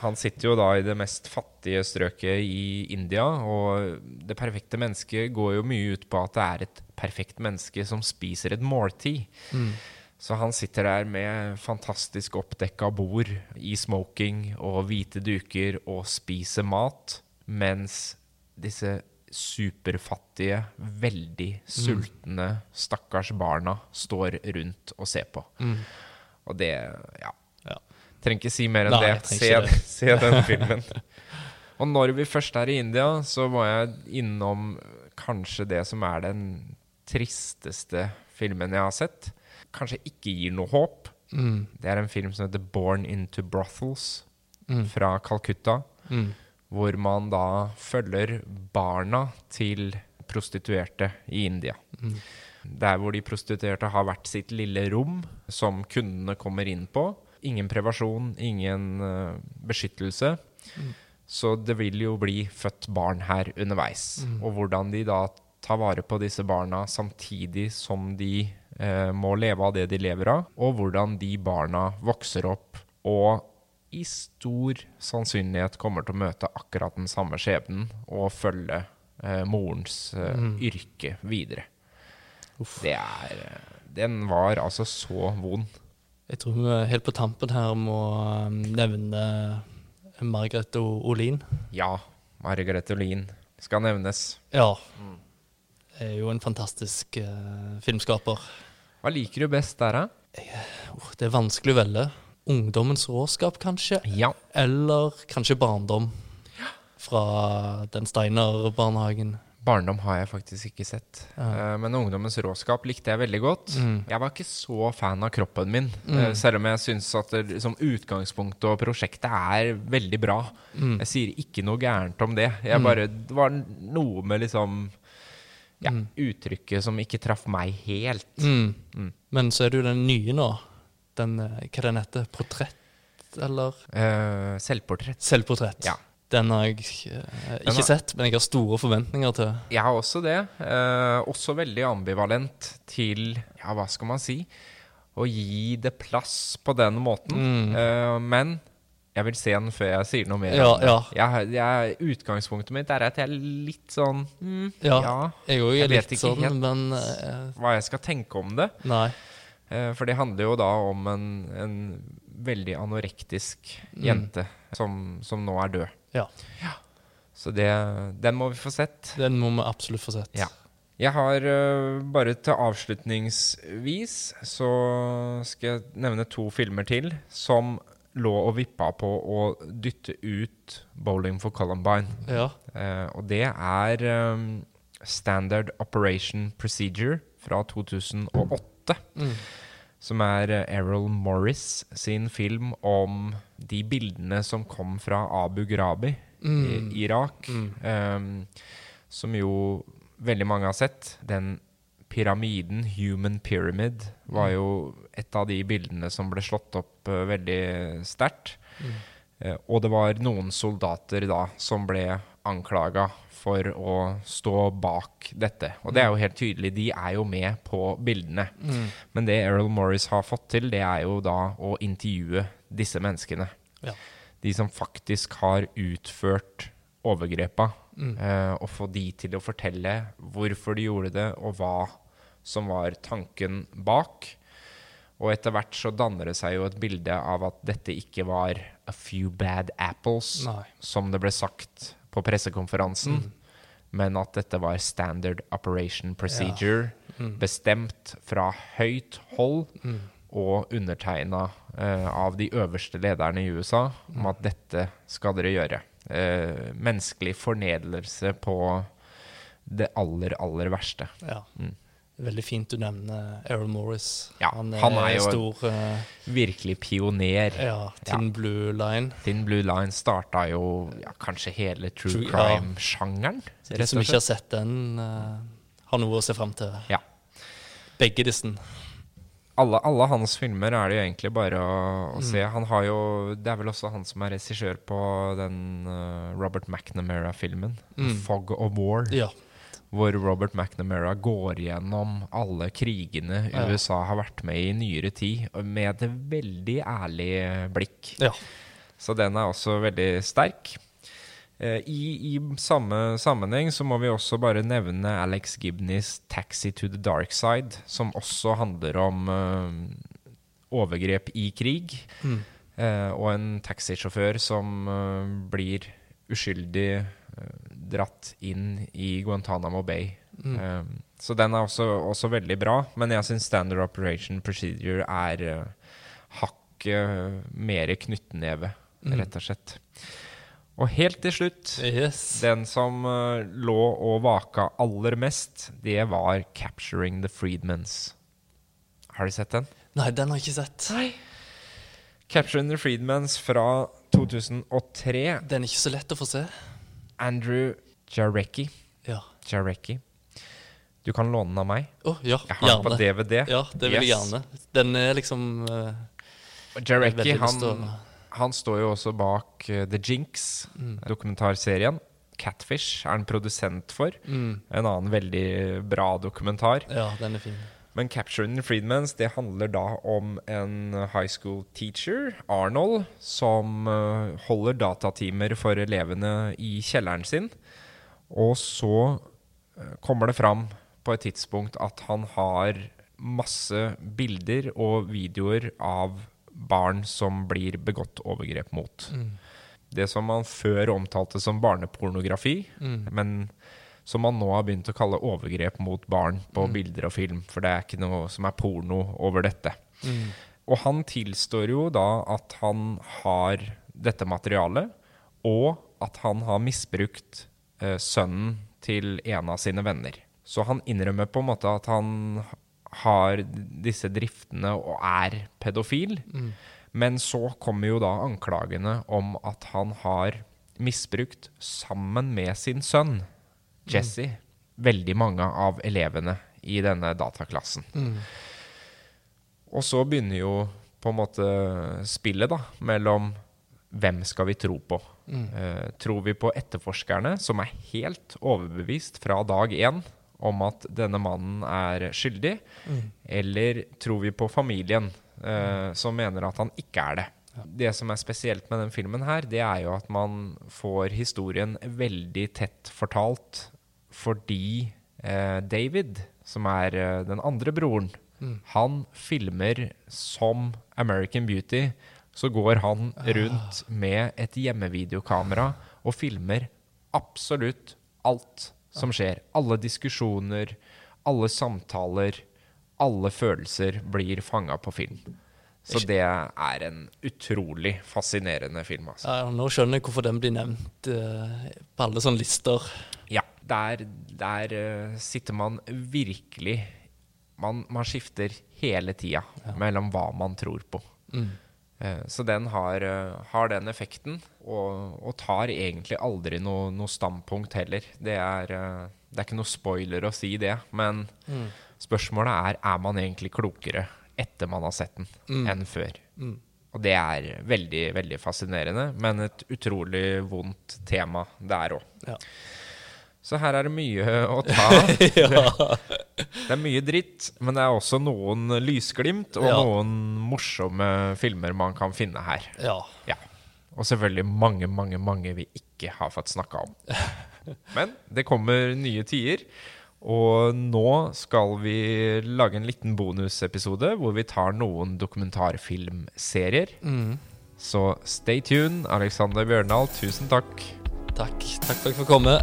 Han sitter jo da i det mest fattige strøket i India, og det perfekte mennesket går jo mye ut på at det er et perfekt menneske som spiser et måltid. Så han sitter der med fantastisk oppdekka bord i smoking og hvite duker og spiser mat, mens disse superfattige, veldig sultne, stakkars barna står rundt og ser på. Og det Ja. Ja. Trenger ikke si mer enn Nei, det. Se, ikke se den filmen. Og når vi først er i India, så må jeg innom kanskje det som er den tristeste filmen jeg har sett. Kanskje ikke gir noe håp. Mm. Det er en film som heter 'Born Into Brothels' Mm. fra Calcutta. Mm. Hvor man da følger barna til prostituerte i India. Mm. Der hvor de prostituerte har hvert sitt lille rom som kundene kommer inn på. Ingen prevensjon, ingen uh, beskyttelse. Så det vil jo bli født barn her underveis. Og hvordan de da tar vare på disse barna samtidig som de uh, må leve av det de lever av, og hvordan de barna vokser opp og i stor sannsynlighet kommer til å møte akkurat den samme skjebnen og følge eh, morens eh, yrke videre. Det er eh, Den var altså så vond. Jeg tror vi helt på tampen her må um, nevne Margaret Olin. Ja, Margrethe Olin skal nevnes. Ja. Er jo en fantastisk eh, filmskaper. Hva liker du best der, da? Oh, det er vanskelig å velge. Ungdommens råskap, kanskje? Ja. Eller kanskje barndom? Fra den Steiner-barnehagen. Barndom har jeg faktisk ikke sett. Ja. Eh, Men Ungdommens råskap likte jeg veldig godt. Mm. Jeg var ikke så fan av kroppen min, Mm. eh, selv om jeg syns at det, som utgangspunktet og prosjektet er veldig bra. Mm. Jeg sier ikke noe gærent om det. Jeg Mm. bare, det var noe med liksom ja, Mm. uttrykket som ikke traff meg helt. Mm. Men så er det jo den nye nå. Den, eh, hva den heter Portrett, eller? Uh, selvportrett. Selvportrett. Ja. Den har jeg uh, ikke har- sett, men jeg har store forventninger til. Jeg har også det. Uh, også veldig ambivalent til, ja, hva skal man si, å gi det plass på den måten. Mm. Men jeg vil se den før jeg sier noe mer. Ja, ja. Jeg, jeg, utgangspunktet mitt er at jeg er litt sånn mm, Ja. ja, Jeg òg Jeg er vet litt ikke sånn, helt. men uh, hva jeg skal tenke om det. Nei. Eh, for det handler jo da om en, en veldig anorektisk Mm. jente som, som nå er død. Ja. Så det, den må vi få sett. Den må vi absolutt få sett. Ja. Jeg har uh, bare til avslutningsvis så skal jeg nevne to filmer til som lå og vippa på å dytte ut Bowling for Columbine. Ja. Uh, og det er um, Standard Operation Procedure fra 2008. Mm. Som er eh, Errol Morris sin film om de bildene som kom fra Abu Ghrabi Mm. i Irak. Mm. Um, som jo veldig mange har sett. Den pyramiden, Human Pyramid, var Mm. jo et av de bildene som ble slått opp uh, veldig sterkt. Mm. Uh, og det var noen soldater da som ble anklaga for å stå bak dette. Og det er jo helt tydelig, de er jo med på bildene. Mm. Men det Errol Morris har fått til, det er jo da å intervjue disse menneskene. Ja. De som faktisk har utført overgrepa. Mm. Eh, og få de til å fortelle hvorfor de gjorde det, og hva som var tanken bak. Og etter hvert så danner det seg jo et bilde av at dette ikke var a few bad apples, Nei. som det ble sagt på pressekonferansen, Mm. men at dette var standard operation procedure, Mm. bestemt fra høyt hold Mm. og undertegna uh, av de øverste lederne i USA om at dette skal dere gjøre. Uh, menneskelig fornedrelse på det aller, aller verste. Ja. Veldig fint du nevner Errol Morris. Ja, han er jo- stor uh, Virkelig pioner. Ja, Tin Blue Line. Thin Blue Line starta jo ja, kanskje hele true True- crime-sjangeren. Ja. de som ikke har sett den, uh, har noe å se fram til. Ja. Begge disse. alle, alle hans filmer er det jo egentlig bare å, å Mm. se. Han har jo Det er vel også han som er regissør på den uh, Robert McNamara-filmen, Mm. 'Fog of War'. Ja. Hvor Robert McNamara går gjennom alle krigene Ja. USA har vært med i i nyere tid, med et veldig ærlig blikk. ja. Så den er også veldig sterk. Eh, I, I samme sammenheng så må vi også bare nevne Alex Gibneys 'Taxi to the Dark Side', som også handler om uh, overgrep i krig. Mm. Uh, og en taxisjåfør som uh, blir uskyldig dratt inn i Guantánamo Bay. Mm. Um, så den er også, også veldig bra, men jeg syns Standard Operation Procedure er uh, hakket mer knyttneve, Mm. rett og slett. Og helt til slutt, Yes. den som uh, lå og vaka aller mest, det var 'Capturing the Freedmans'. Har du sett den? Nei, den har jeg ikke sett. 'Capturing the Freedmans' fra 2003. Den er ikke så lett å få se. Andrew Jarecki. Ja. Jarecki. Du kan låne den av meg. Oh, ja, Jeg har den på. DVD. Ja, det vil jeg gjerne. Den er liksom har Jarecki han, han står jo også bak uh, The Jinx, Mm. dokumentarserien. Catfish er han produsent for. mm, En annen veldig bra dokumentar. Ja, den er fin. Men 'Capturing the Freedmans' det handler da om en high school teacher, Arnold, som eh, holder datatimer for elevene i kjelleren sin. Og så eh, kommer det fram på et tidspunkt at han har masse bilder og videoer av barn som blir begått overgrep mot. Mm. Det som man før omtalte som barnepornografi, Mm. men som man nå har begynt å kalle overgrep mot barn på Mm. bilder og film, for det er ikke noe som er porno over dette. Mm. Og han tilstår jo da at han har dette materialet, og at han har misbrukt eh, sønnen til en av sine venner. Så han innrømmer på en måte at han har disse driftene og er pedofil. Mm. Men så kommer jo da anklagene om at han har misbrukt, sammen med sin sønn, Jesse, veldig mange av elevene i denne dataklassen. Mm. Og så begynner jo på en måte spillet da, mellom hvem skal vi tro på? Mm. Uh, tror vi på etterforskerne, som er helt overbevist fra dag én om at denne mannen er skyldig, Mm. eller tror vi på familien, eh, som mener at han ikke er det? Det som er spesielt med den filmen her, det er jo at man får historien veldig tett fortalt fordi eh, David, som er eh, den andre broren, Mm. han filmer som American Beauty. Så går han rundt med et hjemmevideokamera og filmer absolutt alt som skjer. Alle diskusjoner, alle samtaler, alle følelser blir fanga på film. Så det er en utrolig fascinerende film. Altså. Ja, nå skjønner jeg hvorfor den blir nevnt uh, på alle sånne lister. Ja, der, der uh, sitter man virkelig Man, man skifter hele tida mellom hva man tror på. Mm. Uh, Så den har, har den effekten, og, og tar egentlig aldri noe, noe standpunkt heller. Det er, det er ikke noe spoiler å si det, men Mm. spørsmålet er er man egentlig klokere etter man har sett den, Mm. enn før. Mm. Og det er veldig, veldig fascinerende, men et utrolig vondt tema der òg. Ja. Så her er det mye å ta av. ja. Det er mye dritt, men det er også noen lysglimt og Ja. noen morsomme filmer man kan finne her. ja. Ja. Og selvfølgelig mange, mange, mange vi ikke har fått snakka om. Men det kommer nye tider. Og nå skal vi lage en liten bonusepisode hvor vi tar noen dokumentarfilmserier. Mm. Så stay tuned. Alexander Bjørndal, tusen takk. Takk. Takk for at jeg fikk komme.